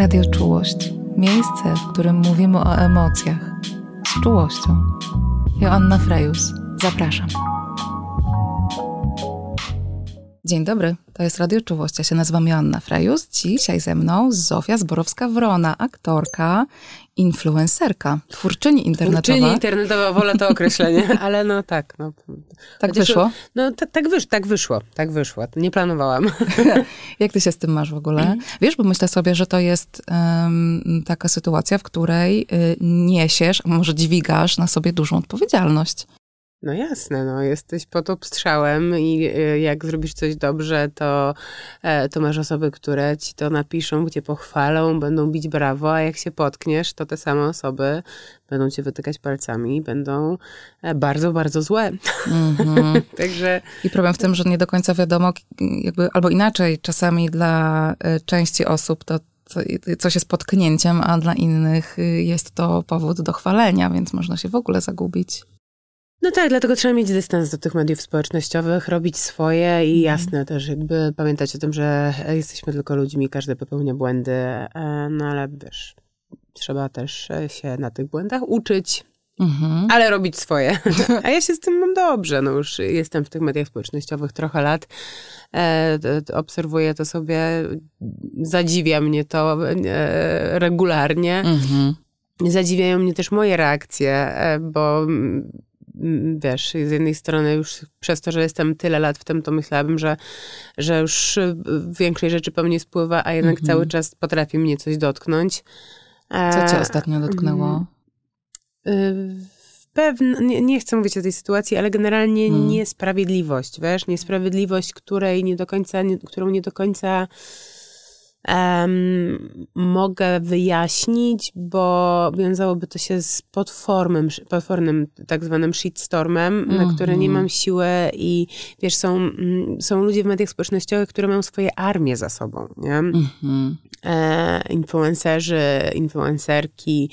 Radio Czułość. Miejsce, w którym mówimy o emocjach. Z czułością. Joanna Frejus. Zapraszam. Dzień dobry, to jest Radio Czułość. Ja się nazywam Joanna Frejus. Dzisiaj ze mną Zofia Zborowska-Wrona, aktorka, influencerka, twórczyni internetowa. Twórczyni internetowa, wolę to określenie, ale no tak. No. Tak Chociaż, wyszło? No tak, tak, wysz, tak wyszło, tak wyszło. Nie planowałam. Jak ty się z tym masz w ogóle? Wiesz, bo myślę sobie, że to jest um, taka sytuacja, w której y, niesiesz, a może dźwigasz na sobie dużą odpowiedzialność. No jasne, no jesteś pod obstrzałem i y, jak zrobisz coś dobrze, to, e, to masz osoby, które ci to napiszą, gdzie pochwalą, będą bić brawo, a jak się potkniesz, to te same osoby będą cię wytykać palcami, będą e, bardzo, bardzo złe. Mm-hmm. Także... I problem w tym, że nie do końca wiadomo, jakby, albo inaczej, czasami dla e, części osób to coś jest potknięciem, a dla innych y, jest to powód do chwalenia, więc można się w ogóle zagubić. No tak, dlatego trzeba mieć dystans do tych mediów społecznościowych, robić swoje i mhm. jasne też jakby pamiętać o tym, że jesteśmy tylko ludźmi, każdy popełnia błędy, e, no ale wiesz, trzeba też się na tych błędach uczyć, mhm. ale robić swoje. A ja się z tym mam dobrze, no już jestem w tych mediach społecznościowych trochę lat, e, obserwuję to sobie, zadziwia mnie to e, regularnie. Mhm. Zadziwiają mnie też moje reakcje, e, bo wiesz, z jednej strony już przez to, że jestem tyle lat w tym, to myślałabym, że, że już większej rzeczy po mnie spływa, a jednak mm -hmm. cały czas potrafi mnie coś dotknąć. Co cię ostatnio dotknęło? Mm, pewne, nie, nie, chcę mówić o tej sytuacji, ale generalnie mm. niesprawiedliwość, wiesz, niesprawiedliwość, której nie do końca, nie, którą nie do końca um, mogę wyjaśnić, bo wiązałoby to się z potwornym, potwornym tak zwanym shitstormem, mm -hmm. na które nie mhm. mam siły i wiesz, są, mm, są ludzie w mediach społecznościowych, które mają swoje armie za sobą, nie? Mm -hmm. e, influencerzy, influencerki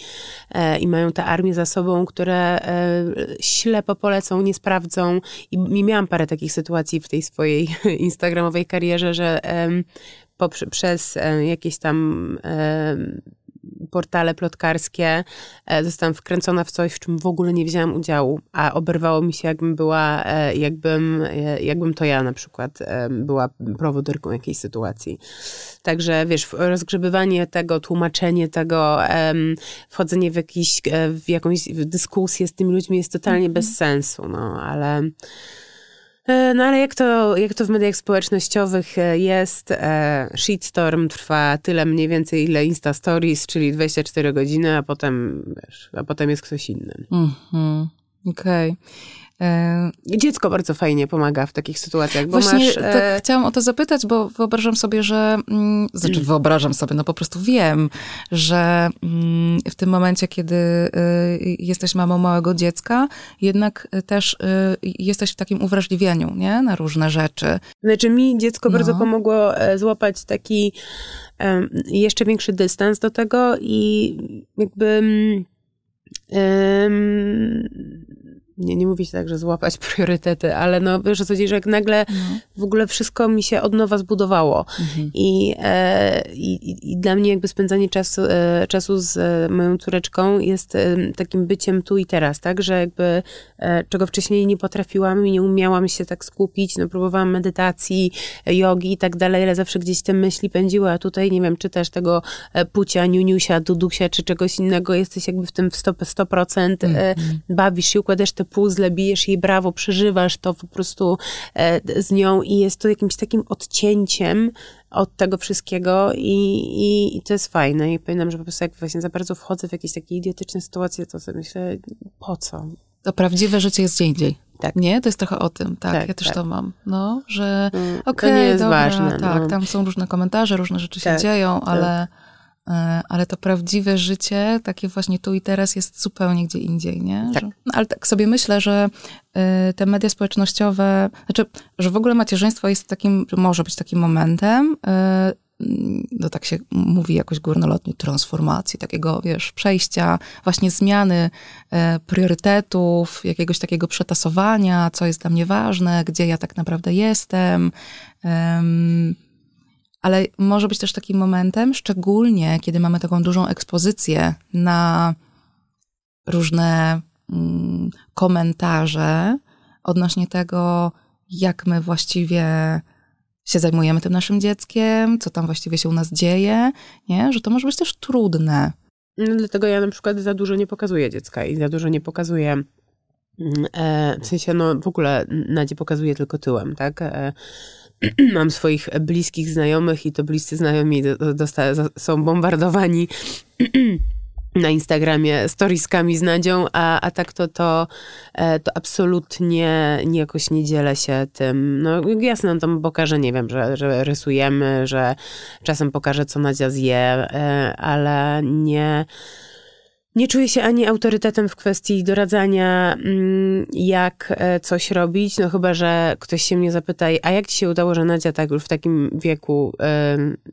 e, i mają tę armię za sobą, które e, ślepo polecą, nie sprawdzą i, i miałam parę takich sytuacji w tej swojej instagramowej karierze, że przez e, jakieś tam e, portale plotkarskie e, zostałam wkręcona w coś, w czym w ogóle nie wzięłam udziału, a oberwało mi się, jakbym była, jakbym, jakbym to ja na przykład była prowodyrką jakiejś sytuacji. Także wiesz, rozgrzebywanie tego, tłumaczenie tego, wchodzenie w, jakiś, w jakąś dyskusję z tymi ludźmi jest totalnie mm -hmm. bez sensu, no ale no ale jak to, jak to w mediach społecznościowych e, jest, e, shitstorm trwa tyle mniej więcej ile Insta Stories, czyli 24 godziny, a potem, wiesz, a potem jest ktoś inny. Mhm, okej. Okay. E, dziecko bardzo fajnie pomaga w takich sytuacjach. Bo Właśnie masz, e... tak chciałam o to zapytać, bo wyobrażam sobie, że, mm, znaczy mm. wyobrażam sobie, no po prostu wiem, że mm, w tym momencie, kiedy y, jesteś mamą małego dziecka, jednak też y, jesteś w takim uwrażliwieniu, nie? Na różne rzeczy. Znaczy mi dziecko no. bardzo pomogło e, złapać taki jeszcze większy dystans do tego i jakby... Um, nie, nie mówi się tak, że złapać priorytety, ale no wiesz o co chodzi, że jak nagle no. w ogóle wszystko mi się od nowa zbudowało. Mhm. I, e, i, I dla mnie jakby spędzanie czasu, e, czasu z e, moją córeczką jest e, takim byciem tu i teraz, tak? Że jakby e, czego wcześniej nie potrafiłam i nie umiałam się tak skupić, no próbowałam medytacji, jogi i tak dalej, ale zawsze gdzieś te myśli pędziły, a tutaj nie wiem, czy też tego pucia, niuniusia, dudusia, czy czegoś innego, jesteś jakby w tym w 100%, 100% mhm. bawisz się, układasz te puzzle, bijesz jej brawo, przeżywasz to po prostu e, z nią i jest to jakimś takim odcięciem od tego wszystkiego i, i, i, to jest fajne. I pamiętam, że po prostu jak właśnie za bardzo wchodzę w jakieś takie idiotyczne sytuacje, to sobie myślę, po co? To prawdziwe życie jest gdzie indziej. Tak. Nie? To jest trochę o tym, tak, tak ja też tak. to mam, no, że mm, okej, okay, dobra, ważne, tak, no. tam są różne komentarze, różne rzeczy się tak, dzieją, tak. ale ale to prawdziwe życie, takie właśnie tu i teraz jest zupełnie gdzie indziej, nie? Tak. Że, no, ale tak sobie myślę, że y, te media społecznościowe, znaczy, że w ogóle macierzyństwo jest takim, może być takim momentem, y, no tak się mówi jakoś górnolotnie, transformacji, takiego, wiesz, przejścia, właśnie zmiany e, priorytetów, jakiegoś takiego przetasowania, co jest dla mnie ważne, gdzie ja tak naprawdę jestem. Ale może być też takim momentem, szczególnie kiedy mamy taką dużą ekspozycję na różne mm, komentarze odnośnie tego, jak my właściwie się zajmujemy tym naszym dzieckiem, co tam właściwie się u nas dzieje, nie? że to może być też trudne. No, dlatego ja na przykład za dużo nie pokazuję dziecka i za dużo nie pokazuję mm, e, w sensie, no w ogóle Nadzie pokazuje tylko tyłem, tak? Mam swoich bliskich znajomych i to bliscy znajomi są bombardowani na Instagramie storieskami z Nadzią, a, a tak to, to, e, to absolutnie nie, jakoś nie dzielę się tym. No jasne, no tam pokażę, nie wiem, że, że rysujemy, że czasem pokażę, co Nadzia zje, e, ale nie nie czuję się ani autorytetem w kwestii doradzania, mm, jak e, coś robić, no chyba, że ktoś się mnie zapyta, a jak ci się udało, że Nadia tak już w takim wieku,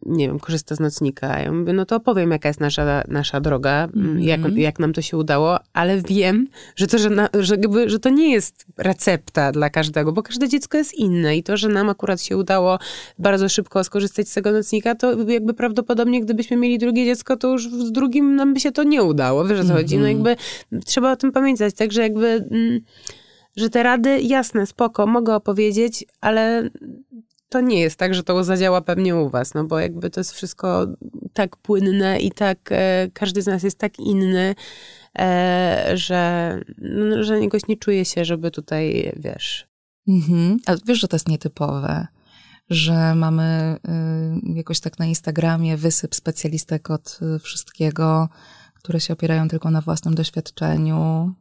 nie wiem, korzysta z nocnika? Ja mówię, no to opowiem, jaka jest nasza, nasza droga, mm -hmm. jak, jak nam to się udało, ale wiem, że to, że, na, że, jakby, że to nie jest recepta dla każdego, bo każde dziecko jest inne i to, że nam akurat się udało bardzo szybko skorzystać z tego nocnika, to jakby prawdopodobnie, gdybyśmy mieli drugie dziecko, to już z drugim nam by się to nie udało wiesz o co chodzi. No mhm. jakby trzeba o tym pamiętać, także jakby, mm, że te rady, jasne, spoko, mogę opowiedzieć, ale to nie jest tak, że to zadziała pewnie u was, no bo jakby to jest wszystko tak płynne i tak, e, każdy z nas jest tak inny, e, że, no, że jakoś nie czuje się, żeby tutaj, wiesz... Mhm. Ale wiesz, że to jest nietypowe że mamy y, jakoś tak na Instagramie wysyp specjalistek od y, wszystkiego, które się opierają tylko na własnym doświadczeniu.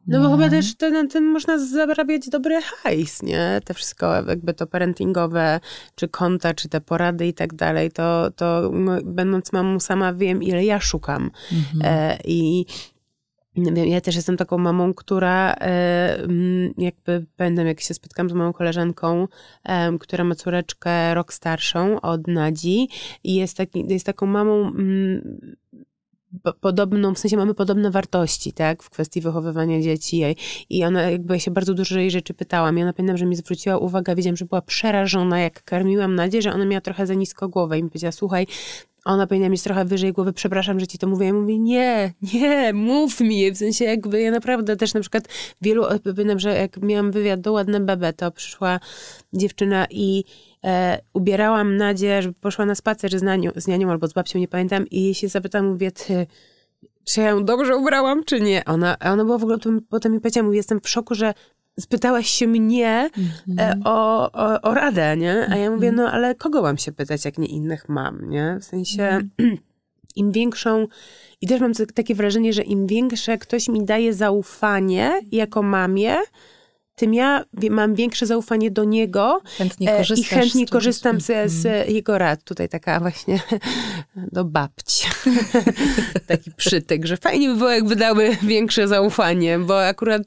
No bo chyba też to, na tym można zarabiać dobry hajs, nie? Te wszystko jakby to parentingowe, czy konta, czy te porady i tak dalej, to, to będąc mamą sama wiem, ile ja szukam. Mhm. E, I ja też jestem taką mamą, która e, jakby pamiętam, jak się spotkałam z moją koleżanką, która ma córeczkę rok starszą od Nadzi i jest, taki, jest taką mamą podobną, w sensie mamy podobne wartości, tak, w kwestii wychowywania dzieci i ona jakby ja się bardzo dużo jej rzeczy pytałam i ona pamiętam, że mi zwróciła uwagę, wiedziałam, że była przerażona, jak karmiłam Nadzieję, że ona miała trochę za nisko głowę i mi powiedziała, słuchaj, ona powinna mieć trochę wyżej głowy, przepraszam, że ci to mówię. Ja mówię, nie, nie, mów mi. W sensie jakby ja naprawdę też na przykład wielu, pamiętam, że jak miałam wywiad do Ładne Bebe, to przyszła dziewczyna i e, ubierałam Nadzie, żeby poszła na spacer z, nanią, z nianią albo z babcią, nie pamiętam, i jej się zapytałam, mówię, ty, czy ja ją dobrze ubrałam, czy nie? Ona, a ona była w ogóle, potem mi powiedziała, mówię, jestem w szoku, że spytałaś się mnie mm-hmm. o, o, o, radę, nie? A ja mówię, mhm. no ale kogo mam się pytać, jak nie innych mam, nie? W sensie mm. im większą, i też mam takie wrażenie, że im większe ktoś mi daje zaufanie jako mamie, tym ja mam większe zaufanie do niego chętnie e, i chętnie korzystam z, z, mhm. jego rad. Tutaj taka właśnie do babci. Taki przytyk, że fajnie by było, jakby dały większe zaufanie, bo akurat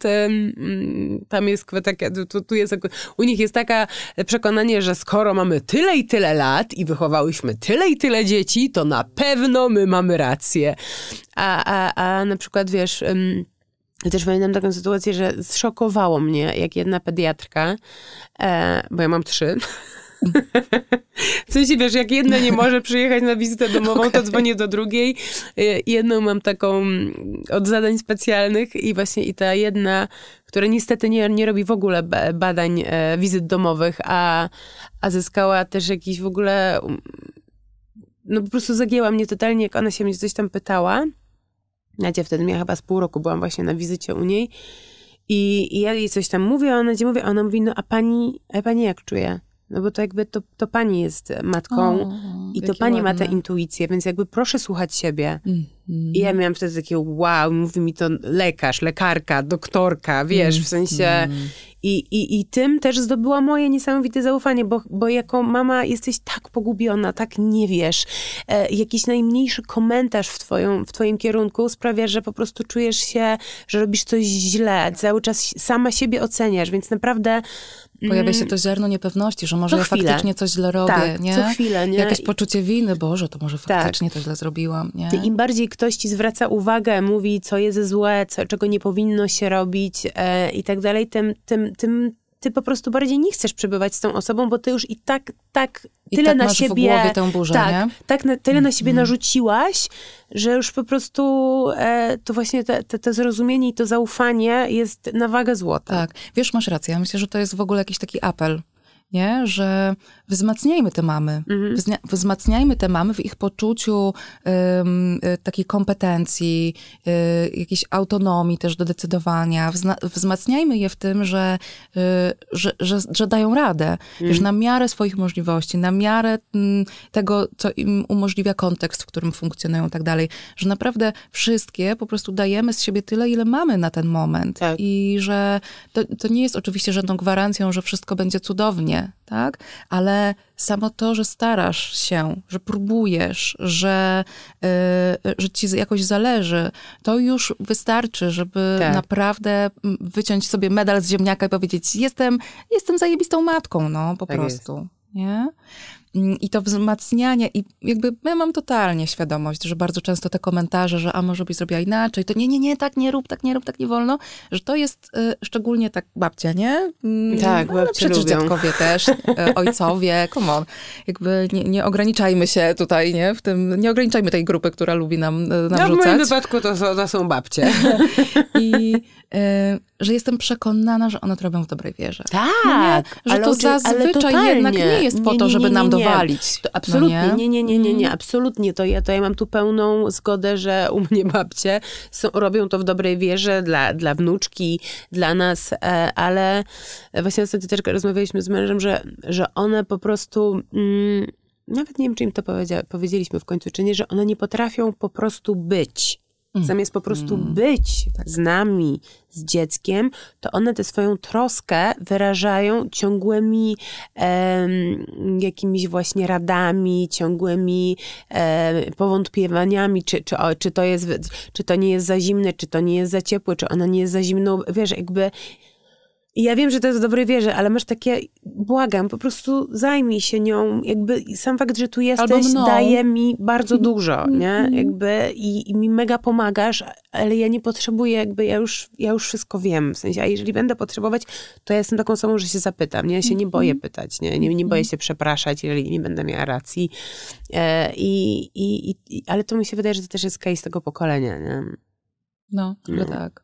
tam jest taka, tu, tu jest, u nich jest taka przekonanie, że skoro mamy tyle i tyle lat i wychowałyśmy tyle i tyle dzieci, to na pewno my mamy rację. A, a, a na przykład, wiesz... Um, ja też pamiętam taką sytuację, że zszokowało mnie, jak jedna pediatrka, e, bo ja mam trzy. w sensie, wiesz, jak jedna nie może przyjechać na wizytę domową, okay. to dzwonię do drugiej. E, jedną mam taką od zadań specjalnych i właśnie i ta jedna, która niestety nie, nie robi w ogóle badań, e, wizyt domowych, a, a zyskała też jakiś w ogóle, no po prostu zagięła mnie totalnie, jak ona się mnie coś tam pytała. Nadzie wtedy miała chyba z pół roku, byłam właśnie na wizycie u niej i, i ja jej coś tam mówię, a ona gdzie mówię, a ona mówi, no a pani, a pani jak czuje? No bo to jakby to, to pani jest matką o, i to pani ładne. ma tę intuicję, więc jakby proszę słuchać siebie. Mm, mm. I ja miałam wtedy takie wow, mówi mi to lekarz, lekarka, doktorka, wiesz, mm, w sensie mm. I, i, I tym też zdobyła moje niesamowite zaufanie, bo, bo jako mama jesteś tak pogubiona, tak nie wiesz. E, jakiś najmniejszy komentarz w, twoją, w twoim kierunku sprawia, że po prostu czujesz się, że robisz coś źle. Cały czas sama siebie oceniasz, więc naprawdę Pojawia się mm. to ziarno niepewności, że może ja faktycznie coś źle robię, tak, nie? co chwilę, nie? Jakieś poczucie winy, Boże, to może tak. faktycznie tak. to źle zrobiłam, nie? Im bardziej ktoś ci zwraca uwagę, mówi, co jest złe, co, czego nie powinno się robić e, i tak dalej, tym, tym, tym ty po prostu bardziej nie chcesz przebywać z tą osobą, bo ty już i tak, tak I tyle tak na siebie. W głowie tę burzę, tak, nie? tak na, tyle na siebie mm. narzuciłaś, że już po prostu e, to właśnie te, te, te, zrozumienie i to zaufanie jest na wagę złota. Tak, wiesz, masz rację. Ja myślę, że to jest w ogóle jakiś taki apel nie? że wzmacniajmy te mamy. Mhm. Wzmacniajmy te mamy w ich poczuciu um, takiej kompetencji, y, jakiejś autonomii też do decydowania. Wzmacniajmy je w tym, że, y, że, że, że, dają radę. Mhm. Wiesz, na miarę swoich możliwości, na miarę m, tego, co im umożliwia kontekst, w którym funkcjonują i tak dalej. Że naprawdę wszystkie po prostu dajemy z siebie tyle, ile mamy na ten moment. Tak. I że to, to nie jest oczywiście żadną gwarancją, że wszystko będzie cudownie, tak? Ale samo to, że starasz się, że próbujesz, że, yy, że ci jakoś zależy, to już wystarczy, żeby tak. naprawdę wyciąć sobie medal z ziemniaka i powiedzieć, jestem, jestem zajebistą matką, no, po tak prostu. Jest. Nie? Mm, I to wzmacnianie, i jakby ja mam totalnie świadomość, że bardzo często te komentarze, że a może byś zrobiła inaczej, to nie, nie, nie, tak nie rób, tak nie rób, tak nie wolno, że to jest y, szczególnie tak babcia, nie? Mm, tak, babcie przecież lubią. dziadkowie też, y, ojcowie, come on. Jakby nie, nie, ograniczajmy się tutaj, nie? W tym, nie ograniczajmy tej grupy, która lubi nam y, narzucać. No w moim wypadku to są, to są babcie. I y, że jestem przekonana, że one to robią w dobrej wierze. Tak. No nie, że to zazwyczaj jednak nie jest po nie, to, żeby nie, nie, To absolutnie, no nie? nie, nie, nie, nie, absolutnie. To ja, to ja mam tu pełną zgodę, że u mnie babcie są, robią to w dobrej wierze dla, dla wnuczki, dla nas, e, ale właśnie ostatnio też rozmawialiśmy z mężem, że, że one po prostu... Mm, nawet nie wiem, czy im to powiedzieliśmy w końcu, czy nie, że one nie potrafią po prostu być. Mm. Zamiast po prostu mm. być tak. z nami, z dzieckiem, to one tę swoją troskę wyrażają ciągłymi jakimiś właśnie radami, ciągłymi e, powątpiewaniami, czy, czy, o, czy, to jest, czy to nie jest za zimne, czy to nie jest za ciepłe, czy ona nie jest za zimną. Wiesz, jakby i ja wiem, że to jest dobrej wierze, ale masz takie, błagam, po prostu zajmij się nią. Jakby sam fakt, że tu jesteś, daje mi bardzo mhm. dużo, nie? Mhm. Jakby i, i, mi mega pomagasz, ale ja nie potrzebuję, jakby ja już, ja już wszystko wiem. W sensie, a jeżeli będę potrzebować, to ja jestem taką osobą, że się zapytam, nie? Ja się nie boję mhm. pytać, nie? Nie, nie boję się przepraszać, jeżeli nie będę miała racji. E, i, i, i, ale to mi się wydaje, że to też jest case tego pokolenia, nie? No, no. tak.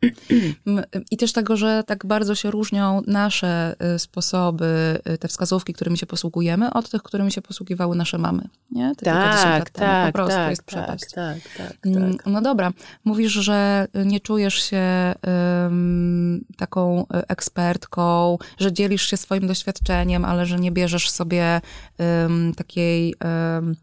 I też tego, że tak bardzo się różnią nasze y, sposoby, y, te wskazówki, którymi się posługujemy, od tych, którymi się posługiwały nasze mamy. Nie? Te tak, tak, Po prostu tak, jest przepaść. Tak, tak, mm, tak, No dobra. Mówisz, że nie czujesz się um, taką ekspertką, że dzielisz się swoim doświadczeniem, ale że nie bierzesz sobie um, takiej... Um,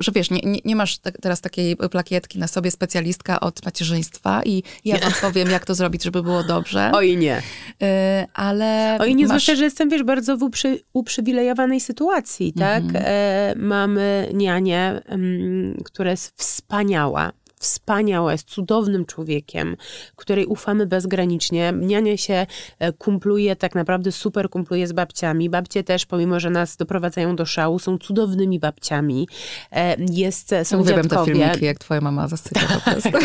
że wiesz, nie, nie, nie masz teraz takiej plakietki na sobie specjalistka od macierzyństwa i ja wam powiem, jak to zrobić, żeby było dobrze. Oj nie. Y, ale Oj nie, masz... zwłaszcza, że jestem, wiesz, bardzo w uprzy, uprzywilejowanej sytuacji, tak? Mhm. E, mamy nianię, m, która jest wspaniała wspaniała, jest cudownym człowiekiem, której ufamy bezgranicznie. Niania się e, kumpluje, tak naprawdę super kumpluje z babciami. Babcie też, pomimo, że nas doprowadzają do szału, są cudownymi babciami. E, jest, e, są Uwielbiam dziadkowie. te filmiki, jak twoja mama zasypia po prostu.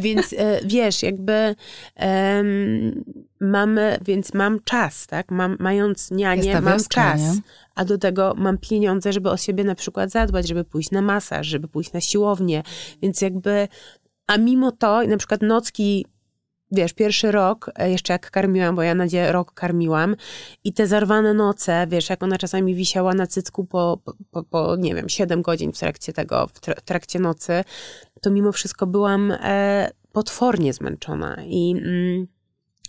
Więc wiesz, jakby um, mamy, więc mam czas, tak? Mam, mając nianię, mam czas. Nie? A do tego mam pieniądze, żeby o siebie na przykład zadbać, żeby pójść na masaż, żeby pójść na siłownię. Więc jakby, a mimo to, na przykład nocki wiesz, pierwszy rok, e, jeszcze jak karmiłam, bo ja Nadzie rok karmiłam i te zarwane noce, wiesz, jak ona czasami wisiała na cycku po, po, po nie wiem, 7 godzin w trakcie tego, w trakcie nocy, to mimo wszystko byłam e, potwornie zmęczona i... Mm,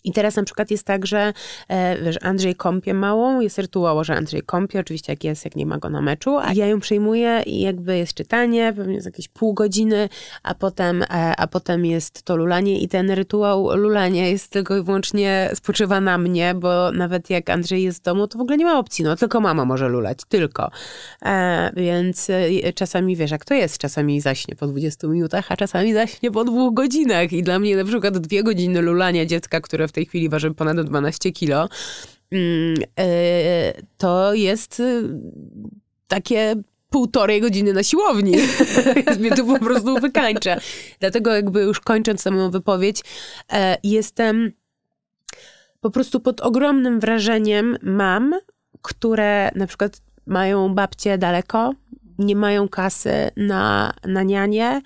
i teraz na przykład jest tak, że e, wiesz, Andrzej kąpie małą, jest rytuał, że Andrzej kąpie, oczywiście jak jest, jak nie ma go na meczu, a ja ją przejmuję i jakby jest czytanie, pewnie jest jakieś pół godziny, a potem, e, a potem jest to lulanie i ten rytuał lulania jest tylko i wyłącznie spoczywa na mnie, bo nawet jak Andrzej jest w domu, to w ogóle nie ma opcji, no tylko mama może lulać, tylko. E, więc e, czasami, wiesz, jak to jest, czasami zaśnie po 20 minutach, a czasami zaśnie po dwóch godzinach i dla mnie na przykład dwie godziny lulania dziecka, które w tej chwili waży ponad 12 kilo, mm, e, to jest y, takie półtorej godziny na siłowni. mnie tu po prostu wykańcza. Dlatego jakby już kończąc samą wypowiedź, e, jestem po prostu pod ogromnym wrażeniem mam, które na przykład mają babcie daleko, nie mają kasy na, na nianie,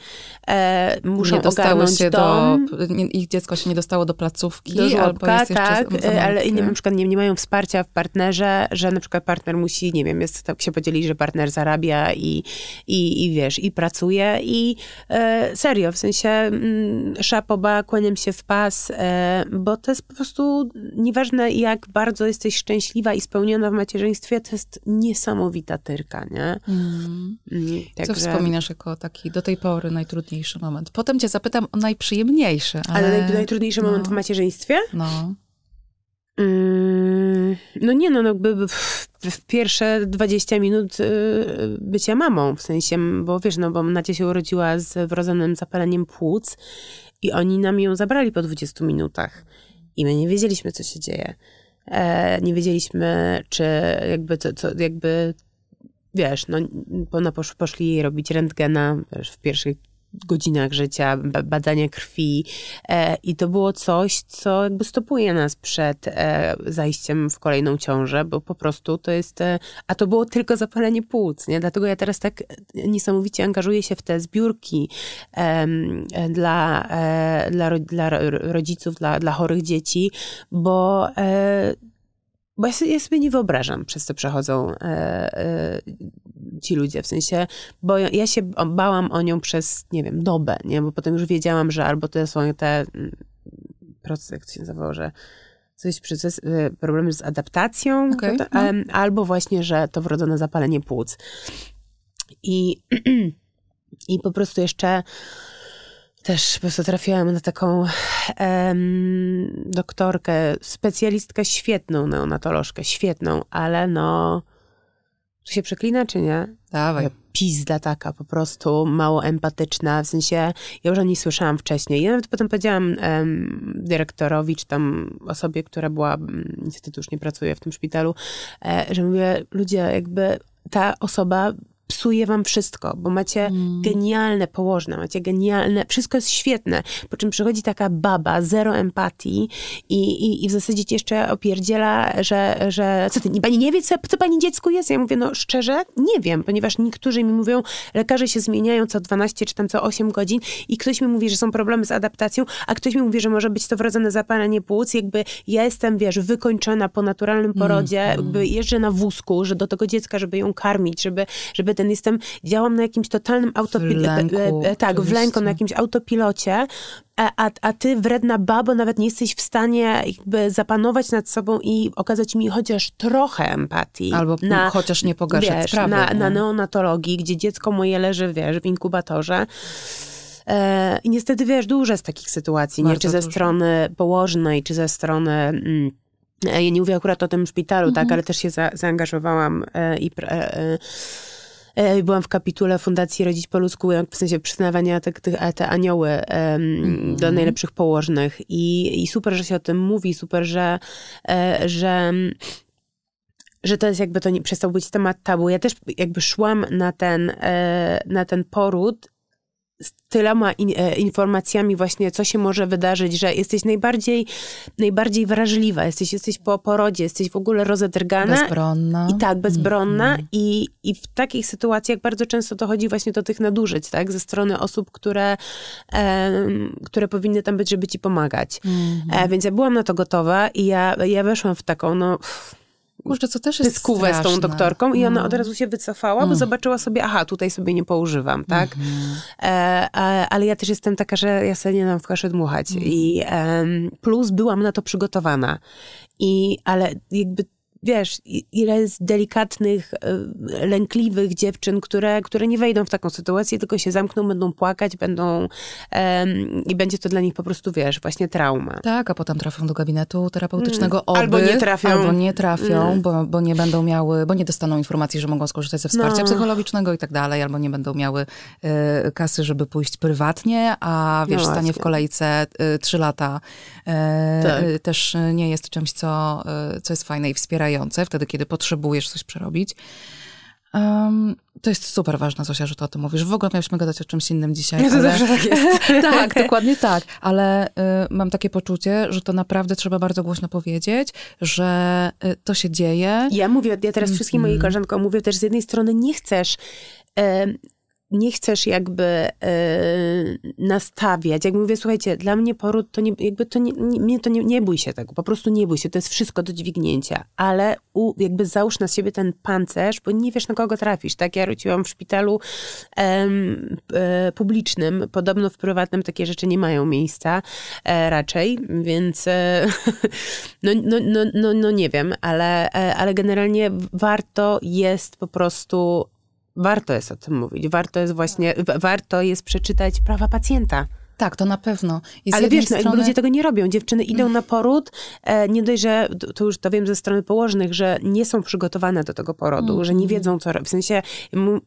e, muszą nie ogarnąć się dom. Do, nie, ich dziecko się nie dostało do placówki, do żłobka, albo jest tak, e, ale nie, na przykład nie, nie mają wsparcia w partnerze, że na przykład partner musi, nie wiem, jest, tak się podzieli, że partner zarabia i, i, i wiesz, i pracuje i e, serio, w sensie mm, szapoba, kłaniam się w pas, e, bo to jest po prostu nieważne jak bardzo jesteś szczęśliwa i spełniona w macierzyństwie, to jest niesamowita tyrka, nie? Mm. Mhm. Co wspominasz jako taki do tej pory najtrudniejszy moment? Potem cię zapytam o najprzyjemniejszy. Ale, ale naj, najtrudniejszy no. moment w macierzyństwie? No. Mm, no nie, no, no jakby w, w, pierwsze 20 minut y, bycia mamą, w sensie, bo wiesz, no bo Nacia się urodziła z wrodzonym zapaleniem płuc i oni nam ją zabrali po 20 minutach i my nie wiedzieliśmy, co się dzieje. E, nie wiedzieliśmy, czy jakby, to, co, jakby wiesz, no, ona posz, poszli robić rentgena wiesz, w pierwszych godzinach życia, badania krwi e, i to było coś, co jakby stopuje nas przed e, zajściem w kolejną ciążę, bo po prostu to jest, e, a to było tylko zapalenie płuc, nie? Dlatego ja teraz tak niesamowicie angażuję się w te zbiórki dla, e, dla, dla rodziców, dla, dla chorych dzieci, bo e, bo ja sobie, ja sobie, nie wyobrażam, przez co przechodzą e, e, ci ludzie. W sensie, bo ja się bałam o nią przez, nie wiem, dobę, nie? Bo potem już wiedziałam, że albo to są te mm, procesy, jak to się nazywało, że coś proces, problemy z adaptacją, okay, to, no. albo właśnie, że to wrodzone zapalenie płuc. I, i po prostu jeszcze też po prostu trafiłam na taką em, doktorkę, specjalistkę świetną, neonatolożkę, świetną, ale no, tu się przeklina, czy nie? Dawaj. Pizda taka, po prostu mało empatyczna, w sensie, ja już o niej słyszałam wcześniej. Ja nawet potem powiedziałam em, dyrektorowi, czy tam osobie, która była, niestety już nie pracuje w tym szpitalu, e, że mówię, ludzie, jakby ta osoba psuje wam wszystko, bo macie mm. genialne położne, macie genialne, wszystko jest świetne, po czym przychodzi taka baba, zero empatii i, i, i w zasadzie ci jeszcze opierdziela, że, że co ty, pani nie wie, co, co pani dziecku jest? Ja mówię, no szczerze, nie wiem, ponieważ niektórzy mi mówią, lekarze się zmieniają co 12 czy tam co 8 godzin i ktoś mi mówi, że są problemy z adaptacją, a ktoś mi mówi, że może być to wrodzone zapalenie płuc, jakby ja jestem, wiesz, wykończona po naturalnym porodzie, mm. jakby jeżdżę na wózku, że do tego dziecka, żeby ją karmić, żeby, żeby ten jestem, działam na jakimś totalnym autopilocie. Tak, w lęku, na jakimś autopilocie. A, a, a ty, wredna babo, nawet nie jesteś w stanie jakby zapanować nad sobą i okazać mi chociaż trochę empatii. Albo na, chociaż nie pogarszać wiesz, sprawy. Na, na neonatologii, gdzie dziecko moje leży, wiesz, w inkubatorze. E, I niestety, wiesz, dużo jest takich sytuacji, nie? czy ze dużo. strony położnej, czy ze strony... Mm, e, ja nie mówię akurat o tym szpitalu, tak, mhm. tak, ale też się za, zaangażowałam e, i... E, E, byłam w kapitule Fundacji Rodzić po ludzku, w sensie przyznawania te, te, te anioły mm. do najlepszych położnych I, i super, że się o tym mówi, super, że, e, że że to jest jakby to nie przestał być temat tabu. Ja też jakby szłam na ten, e, na ten poród z tyloma in, e, informacjami właśnie, co się może wydarzyć, że jesteś najbardziej, najbardziej wrażliwa, jesteś, jesteś po porodzie, jesteś w ogóle rozedrgana. Bezbronna. I tak, bezbronna. Mm. I, I w takich sytuacjach bardzo często dochodzi właśnie do tych nadużyć, tak, ze strony osób, które, e, które powinny tam być, żeby ci pomagać. Mm. E, więc ja byłam na to gotowa i ja, ja weszłam w taką, no... Pff, Kurczę, co też jest skówę z tą doktorką i ona mm. od razu się wycofała, bo mm. zobaczyła sobie, aha, tutaj sobie nie poużywam, tak? Mm. E, ale ja też jestem taka, że ja sobie nie dam w kaszę dmuchać. Mm. I e, plus byłam na to przygotowana. I, ale jakby wiesz, ile jest delikatnych, e, lękliwych dziewczyn, które, które nie wejdą w taką sytuację, tylko się zamkną, będą płakać, będą um, i będzie to dla nich po prostu, wiesz, właśnie trauma. Tak, a potem trafią do gabinetu terapeutycznego mm. oby, Albo nie trafią. Albo nie trafią, mm. bo, bo nie będą miały, bo nie dostaną informacji, że mogą skorzystać ze wsparcia no. psychologicznego i tak dalej, albo nie będą miały y, kasy, żeby pójść prywatnie, a wiesz, no stanie w kolejce y, trzy lata y, tak. też nie jest czymś, co, co jest fajne i wspierające wtedy, kiedy potrzebujesz coś przerobić. Um, to jest super ważne, Zosia, że to o tym mówisz. W ogóle mieliśmy gadać o czymś innym dzisiaj. Ja to ale... zawsze tak jest. tak, dokładnie tak. Ale y, mam takie poczucie, że to naprawdę trzeba bardzo głośno powiedzieć, że y, to się dzieje. Ja mówię, ja teraz wszystkim mm. moim koleżankom mówię też z jednej strony nie chcesz nie chcesz jakby e, nastawiać. Jak mówię, słuchajcie, dla mnie poród to nie, jakby to nie, nie, to nie, nie bój się tego, po prostu nie bój się, to jest wszystko do dźwignięcia, ale u, jakby załóż na siebie ten pancerz, bo nie wiesz na kogo trafisz, tak? Ja rodziłam w szpitalu e, publicznym, podobno w prywatnym takie rzeczy nie mają miejsca e, raczej, więc no, no, no, no, no nie wiem, ale, ale generalnie warto jest po prostu warto jest o tym mówić. Warto jest właśnie, warto jest przeczytać prawa pacjenta. Tak, to na pewno. I Ale wiesz, no, strony... ludzie tego nie robią. Dziewczyny idą mm. na poród, e, nie dość, że, to już to wiem ze strony położnych, że nie są przygotowane do tego porodu, mm. że nie wiedzą, co robić. W sensie,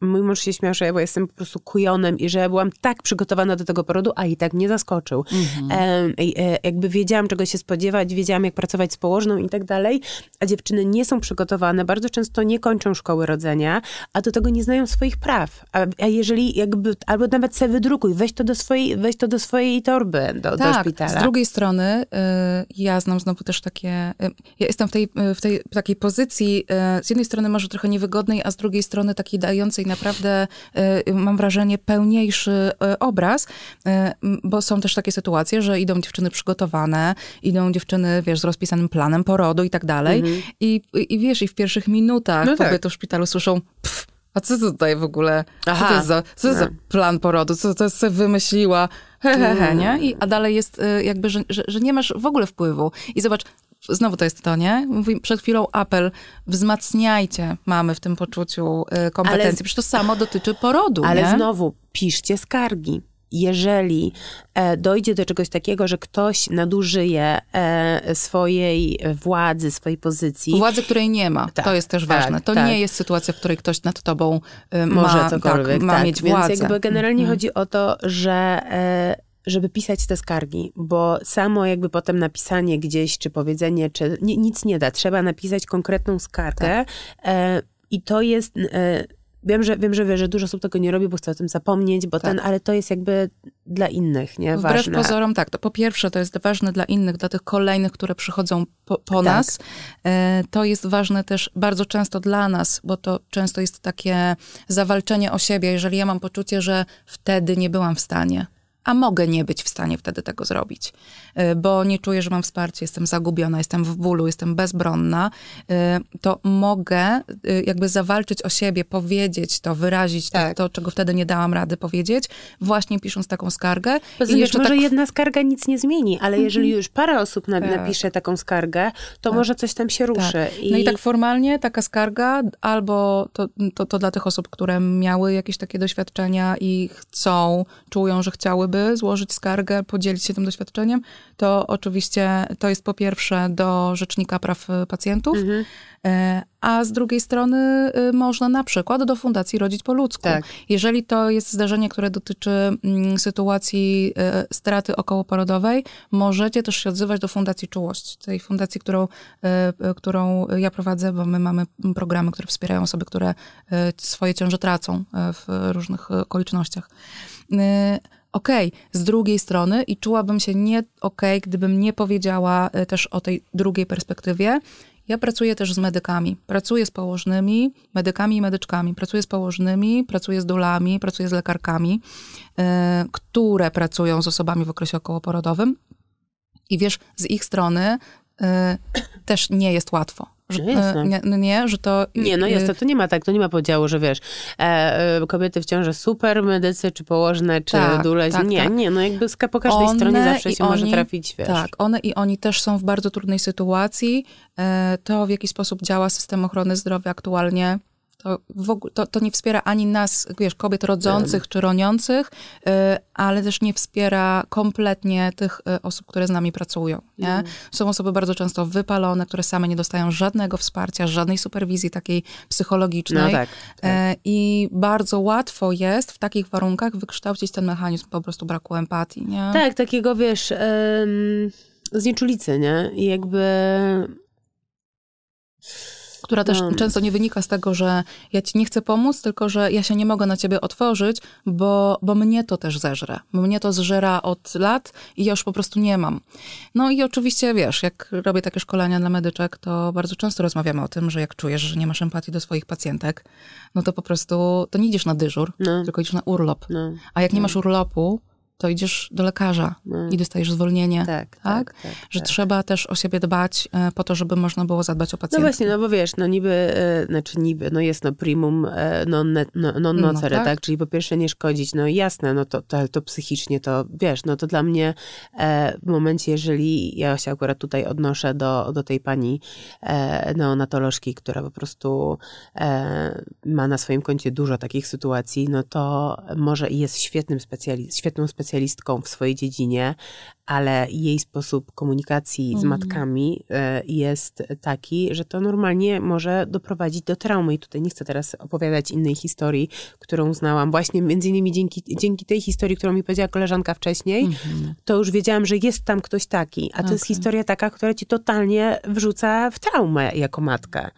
mój, mąż się śmiał, że ja jestem po prostu kujonem i że byłam tak przygotowana do tego porodu, a i tak mnie zaskoczył. Mm. E, e, jakby wiedziałam, czego się spodziewać, wiedziałam, jak pracować z położną i tak dalej, a dziewczyny nie są przygotowane, bardzo często nie kończą szkoły rodzenia, a do tego nie znają swoich praw. A, a jeżeli jakby, albo nawet sobie wydrukuj, weź to do swojej, weź to do swojej torby do, tak, do szpitala. z drugiej strony y, ja znam znowu też takie, y, ja jestem w tej, y, w tej takiej pozycji, z jednej strony może trochę niewygodnej, a z drugiej strony takiej dającej naprawdę, mam wrażenie, pełniejszy obraz, bo są też takie sytuacje, że idą dziewczyny przygotowane, idą dziewczyny, wiesz, z rozpisanym planem porodu i tak dalej mhm. I, i wiesz, i w pierwszych minutach no tak. kobiety w szpitalu słyszą pff, a co tutaj w ogóle? Aha, co to jest za, co to jest za no. plan porodu? Co to jest sobie wymyśliła? He, he, he, nie? I, a dalej jest y, jakby, że, że, że nie masz w ogóle wpływu. I zobacz, znowu to jest to, nie? Mówi przed chwilą apel, wzmacniajcie mamy w tym poczuciu y, kompetencji. Ale, Przecież to samo dotyczy porodu, Ale nie? znowu, piszcie skargi jeżeli e, dojdzie do czegoś takiego, że ktoś nadużyje e, swojej władzy, swojej pozycji. Władzy, której nie ma. Tak, to jest też ważne. Tak, to tak. nie jest sytuacja, w której ktoś nad tobą e, Może ma, cokolwiek, tak, ma tak. mieć władzę. Więc jakby generalnie mhm. chodzi o to, że żeby pisać te skargi, bo samo jakby potem napisanie gdzieś, czy powiedzenie, czy nic nie da. Trzeba napisać konkretną skargę i to jest Wiem, że, wiem, że, wie, że dużo osób tego nie robi, bo chce o tym zapomnieć, bo tak. ten, ale to jest jakby dla innych, nie? Wbrew ważne. pozorom, tak. To po pierwsze, to jest ważne dla innych, dla tych kolejnych, które przychodzą po, po tak. nas. E, to jest ważne też bardzo często dla nas, bo to często jest takie zawalczenie o siebie. Jeżeli ja mam poczucie, że wtedy nie byłam w stanie, a mogę nie być w stanie wtedy tego zrobić, y, bo nie czuję, że mam wsparcie, jestem zagubiona, jestem w bólu, jestem bezbronna, y, to mogę y, jakby zawalczyć o siebie, powiedzieć to, wyrazić tak. to, to, czego wtedy nie dałam rady powiedzieć, właśnie pisząc taką skargę. Poza I jeszcze może tak... jedna skarga nic nie zmieni, ale jeżeli mhm. już parę osób na, tak. napisze taką skargę, to tak. może coś tam się ruszy. Tak. I... No i tak formalnie taka skarga albo to, to, to dla tych osób, które miały jakieś takie doświadczenia i chcą, czują, że chciałyby żeby złożyć skargę, podzielić się tym doświadczeniem, to oczywiście to jest po pierwsze do Rzecznika Praw Pacjentów, mhm. E, a z drugiej strony y, można na przykład do Fundacji Rodzić po ludzku. Tak. Jeżeli to jest zdarzenie, które dotyczy mm, sytuacji y, straty okołoporodowej, możecie też się odzywać do Fundacji Czułość, tej fundacji, którą, y, którą ja prowadzę, bo my mamy programy, które wspierają osoby, które swoje ciąże tracą w różnych okolicznościach okej, okay. z drugiej strony i czułabym się nie okej, okay, gdybym nie powiedziała e, też o tej drugiej perspektywie. Ja pracuję też z medykami. Pracuję z położnymi, medykami i medyczkami. Pracuję z położnymi, pracuję z dolami, pracuję z lekarkami, yy, które pracują z osobami w okresie okołoporodowym. I wiesz, z ich strony yy, też nie jest łatwo że, no nie, no nie, że to... Nie, no jest, to, to nie ma tak, to nie ma podziału, że wiesz, e, e, kobiety w ciąży super, medycy, czy położne, czy tak, dule. Tak, nie, tak. nie, no jakby po każdej one stronie zawsze się oni, może trafić, wiesz. Tak, one i oni też są w bardzo trudnej sytuacji. E, to, w jaki sposób działa system ochrony zdrowia aktualnie, to, ogóle, to, to, nie wspiera ani nas, wiesz, kobiet rodzących czy roniących, y, ale też nie wspiera kompletnie tych y, osób, które z nami pracują. Nie? Mm. Są osoby bardzo często wypalone, które same nie dostają żadnego wsparcia, żadnej superwizji takiej psychologicznej. No tak, tak. Y, I bardzo łatwo jest w takich warunkach wykształcić ten mechanizm po prostu braku empatii. Nie? Tak, takiego wiesz, znieczulicy, nie? I jakby która też no. często nie wynika z tego, że ja ci nie chcę pomóc, tylko że ja się nie mogę na ciebie otworzyć, bo, bo mnie to też zeżre. Mnie to zżera od lat i ja już po prostu nie mam. No i oczywiście, wiesz, jak robię takie szkolenia dla medyczek, to bardzo często rozmawiamy o tym, że jak czujesz, że nie masz empatii do swoich pacjentek, no to po prostu, to nie idziesz na dyżur, no. tylko idziesz na urlop. No. A jak nie no. masz urlopu, to idziesz do lekarza no. i dostajesz zwolnienie. Tak, tak? tak, tak Że tak. trzeba też o siebie dbać e, po to, żeby można było zadbać o no pacjenta. No właśnie, no bo wiesz, no niby, e, znaczy niby, no jest no primum e, non, non, non nocere, no, tak? Czyli po pierwsze nie szkodzić, no jasne, no to, to, to psychicznie to, wiesz, no to dla mnie w momencie, jeżeli ja się akurat tutaj odnoszę do, do tej pani neonatolożki, która po prostu ma na swoim koncie dużo takich sytuacji, no to może jest świetnym specjalistą, świetną specjalistą specjalistką w swojej dziedzinie, ale jej sposób komunikacji z mhm. matkami e, jest taki, że to normalnie może doprowadzić do traumy. I tutaj nie chcę teraz opowiadać innej historii, którą znałam właśnie między innymi dzięki, dzięki tej historii, którą mi powiedziała koleżanka wcześniej, mhm. to już wiedziałam, że jest tam ktoś taki. A to okay. jest historia taka, która ci totalnie wrzuca w traumę jako matkę.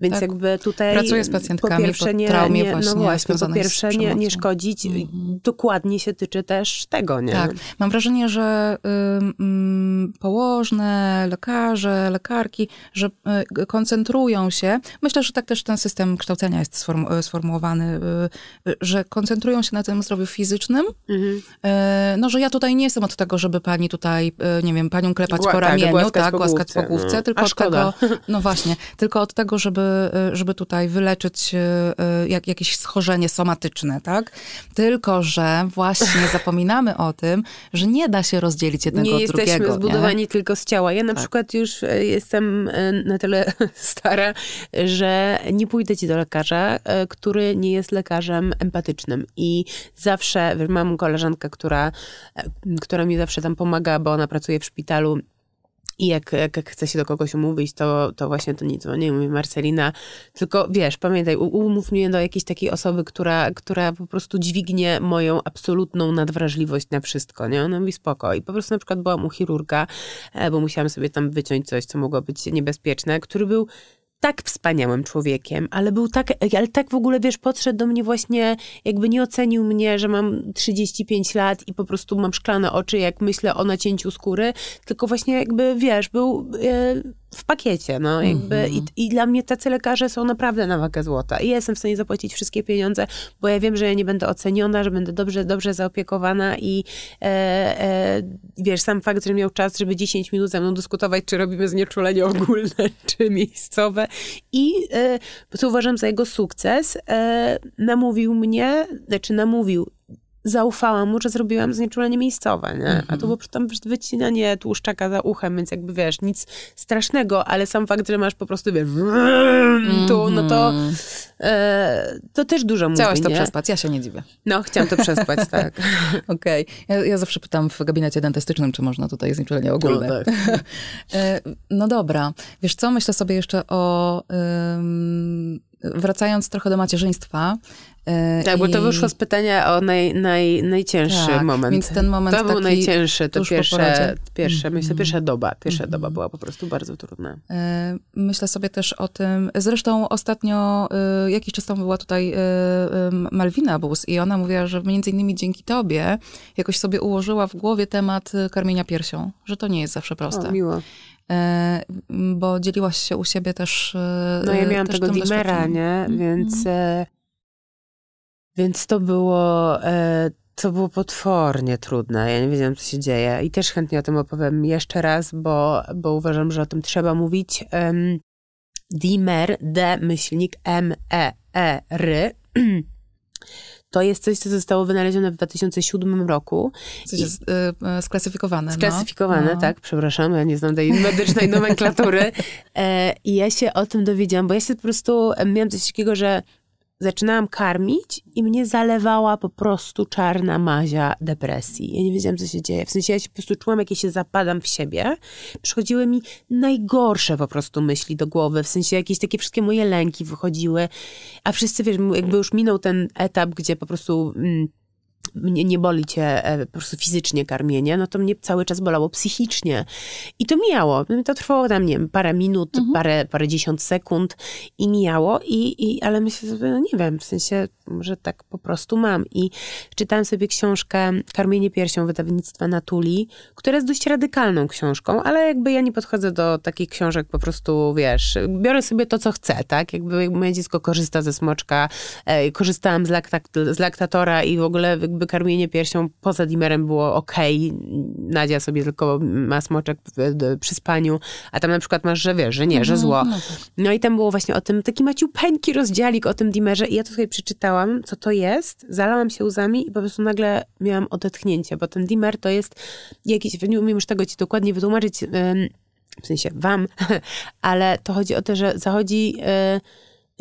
Więc tak. jakby tutaj Pracuję z pacjentkami po pierwsze nie, nie, no właśnie, no właśnie po pierwsze nie, nie szkodzić, mhm. dokładnie się tyczy też tego, nie? Tak. Mam wrażenie, że y, y, położne, lekarze, lekarki, że y, koncentrują się, myślę, że tak też ten system kształcenia jest sformu y, sformułowany, y, y, że koncentrują się na tym zdrowiu fizycznym, mhm. no, że ja tutaj nie jestem od tego, żeby pani tutaj, nie wiem, panią klepać Gła, po tak, ramieniu, głaskać tak, po głaskać po główce, no. tylko od tego, no właśnie, tylko od tego, żeby Y, żeby tutaj wyleczyć y, y, jak, jakieś schorzenie somatyczne, tak? Tylko, że właśnie zapominamy o tym, że nie da się rozdzielić jednego nie od drugiego. Nie jesteśmy zbudowani tylko z ciała. Ja na tak. przykład już jestem na tyle stara, że nie pójdę ci do lekarza, który nie jest lekarzem empatycznym. I zawsze, mam koleżankę, która, która mi zawsze tam pomaga, bo ona pracuje w szpitalu i jak, jak, jak chce się do kogoś umówić, to, to właśnie to nie dzwonię, mówię Marcelina, tylko wiesz, pamiętaj, umów mnie do jakiejś takiej osoby, która, która po prostu dźwignie moją absolutną nadwrażliwość na wszystko, nie? Ona mówi spoko. I po prostu na przykład byłam u chirurga, e, bo musiałam sobie tam wyciąć coś, co mogło być niebezpieczne, który był tak wspaniałym człowiekiem, ale był tak, ale tak w ogóle, wiesz, podszedł do mnie właśnie, jakby nie ocenił mnie, że mam 35 lat i po prostu mam szklane oczy, jak myślę o nacięciu skóry, tylko właśnie jakby, wiesz, był e, w pakiecie, no jakby mm -hmm. I, i dla mnie tacy lekarze są naprawdę na wagę złota i ja jestem w stanie zapłacić wszystkie pieniądze, bo ja wiem, że ja nie będę oceniona, że będę dobrze, dobrze zaopiekowana i e, e, wiesz, sam fakt, że miał czas, żeby 10 minut ze mną dyskutować, czy robimy znieczulenie ogólne, czy miejscowe i e, co uważam za jego sukces, e, namówił mnie, znaczy namówił, zaufałam mu, że zrobiłam znieczulenie miejscowe, nie? A to mhm. było tam wycinanie tłuszczaka za uchem, więc jakby wiesz, nic strasznego, ale sam fakt, że masz po prostu wiesz, tu, no to mhm. e, to też dużo mówi, Chciałaś to nie? przespać, ja się nie dziwię. No, chciałam to przespać, tak. Okej. Okay. Ja, ja, zawsze pytam w gabinecie dentystycznym, czy można tutaj znieczulenie ogólne. No, tak. E, no dobra. Wiesz co, myślę sobie jeszcze o... Um, wracając trochę do macierzyństwa. E, tak, I... bo to wyszło z pytania o naj, naj, najcięższy tak, moment. Więc ten moment To był najcięższy, to pierwsze, pierwsze mm. myślę, pierwsza doba. Pierwsza mm. doba była po prostu bardzo trudna. E, myślę sobie też o tym, zresztą ostatnio, e, jakiś czas temu była tutaj Malwina Bus i ona mówiła, że między innymi dzięki tobie jakoś sobie ułożyła w głowie temat karmienia piersią, że to nie jest zawsze proste. O, miło. Bo dzieliłaś się u siebie też. No ja miałam tego dimera, nie? Mhm. Więc, mm. Więc to było. To było potwornie trudne. Ja nie wiedziałam, co się dzieje. I też chętnie o tym opowiem jeszcze raz, bo, bo uważam, że o tym trzeba mówić. Dimer, D myślnik M E E R To jest coś, co zostało wynalezione w 2007 roku. Coś jest y, sklasyfikowane. Sklasyfikowane, no. tak, przepraszam, ja nie znam tej medycznej nomenklatury. E, I ja się o tym dowiedziałam, bo ja się po prostu miałam coś takiego, że zaczynałam karmić i mnie zalewała po prostu czarna mazia depresji. Ja nie wiedziałam, co się dzieje. W sensie ja się po prostu czułam, jak ja się zapadam w siebie. Przychodziły mi najgorsze po prostu myśli do głowy. W sensie jakieś takie wszystkie moje lęki wychodziły. A wszyscy, wiesz, jakby już minął ten etap, gdzie po prostu... Mm, mnie nie boli cię e, po prostu fizycznie karmienie, no to mnie cały czas bolało psychicznie. I to mijało. To trwało tam, nie wiem, parę minut, mhm. parę, parę dziesiąt sekund i mijało, i, i, ale myślę sobie, no nie wiem, w sensie, że tak po prostu mam. I czytałem sobie książkę Karmienie piersią wydawnictwa Natuli, która jest dość radykalną książką, ale jakby ja nie podchodzę do takich książek po prostu, wiesz, biorę sobie to, co chcę, tak? Jakby moje dziecko korzysta ze smoczka, e, korzystałam z, lakta, z laktatora i w ogóle jakby karmienie piersią poza dimerem było ok. Nadia sobie tylko ma smoczek przy spaniu, a tam na przykład masz, że wiesz, że nie, że mhm, zło. No, tak. no i tam było właśnie o tym taki maciupeńki rozdziałik o tym dimerze i ja to sobie przeczytałam, co to jest, zalałam się łzami i po prostu nagle miałam odetchnięcie, bo ten dimer to jest jakiś, nie umiem już tego ci dokładnie wytłumaczyć, w sensie wam, ale to chodzi o to, że zachodzi e,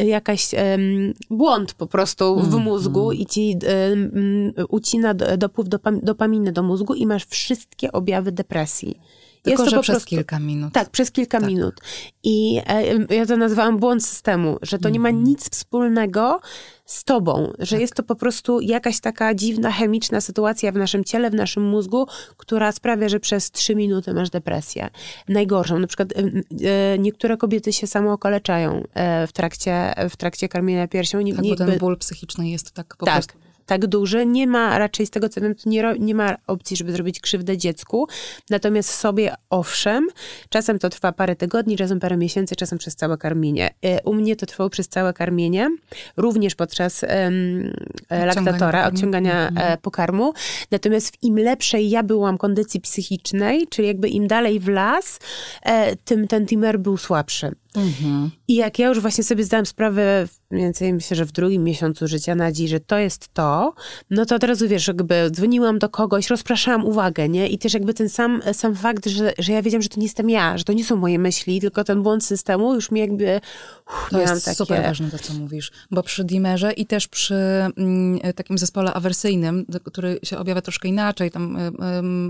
jakaś um, błąd po prostu w mm, mózgu mm. i ci um, ucina dopływ dopam dopaminy do mózgu i masz wszystkie objawy depresji. Tylko, Jest to że przez prostu, kilka minut. Tak, przez kilka tak. minut. I e, ja to nazwałam błąd systemu, że to nie ma mhm. nic wspólnego z tobą, że tak. jest to po prostu jakaś taka dziwna, chemiczna sytuacja w naszym ciele, w naszym mózgu, która sprawia, że przez trzy minuty masz depresję. Najgorszą. Na przykład e, niektóre kobiety się samookaleczają e, w trakcie, w trakcie karmienia piersią. Nie, tak, bo ten ból psychiczny jest tak po tak. prostu tak duży. Nie ma raczej z tego co wiem, nie, nie ma opcji, żeby zrobić krzywdę dziecku. Natomiast sobie owszem, czasem to trwa parę tygodni, czasem parę miesięcy, czasem przez całe karmienie. E, u mnie to trwało przez całe karmienie, również podczas um, laktatora, odciągania mhm. pokarmu. Natomiast w im lepszej ja byłam kondycji psychicznej, czyli jakby im dalej w las, e, tym ten timer był słabszy. Mhm. I jak ja już właśnie sobie zdałam sprawę, mniej więcej myślę, że w drugim miesiącu życia Nadzi, że to jest to, no to od razu wiesz, jakby dzwoniłam do kogoś, rozpraszałam uwagę, nie? I też jakby ten sam, sam fakt, że, że ja wiedziałam, że to nie jestem ja, że to nie są moje myśli, tylko ten błąd systemu już mi jakby uff, To jest takie... super ważne to, co mówisz, bo przy dimerze i też przy mm, takim zespole awersyjnym, który się objawia troszkę inaczej, tam y,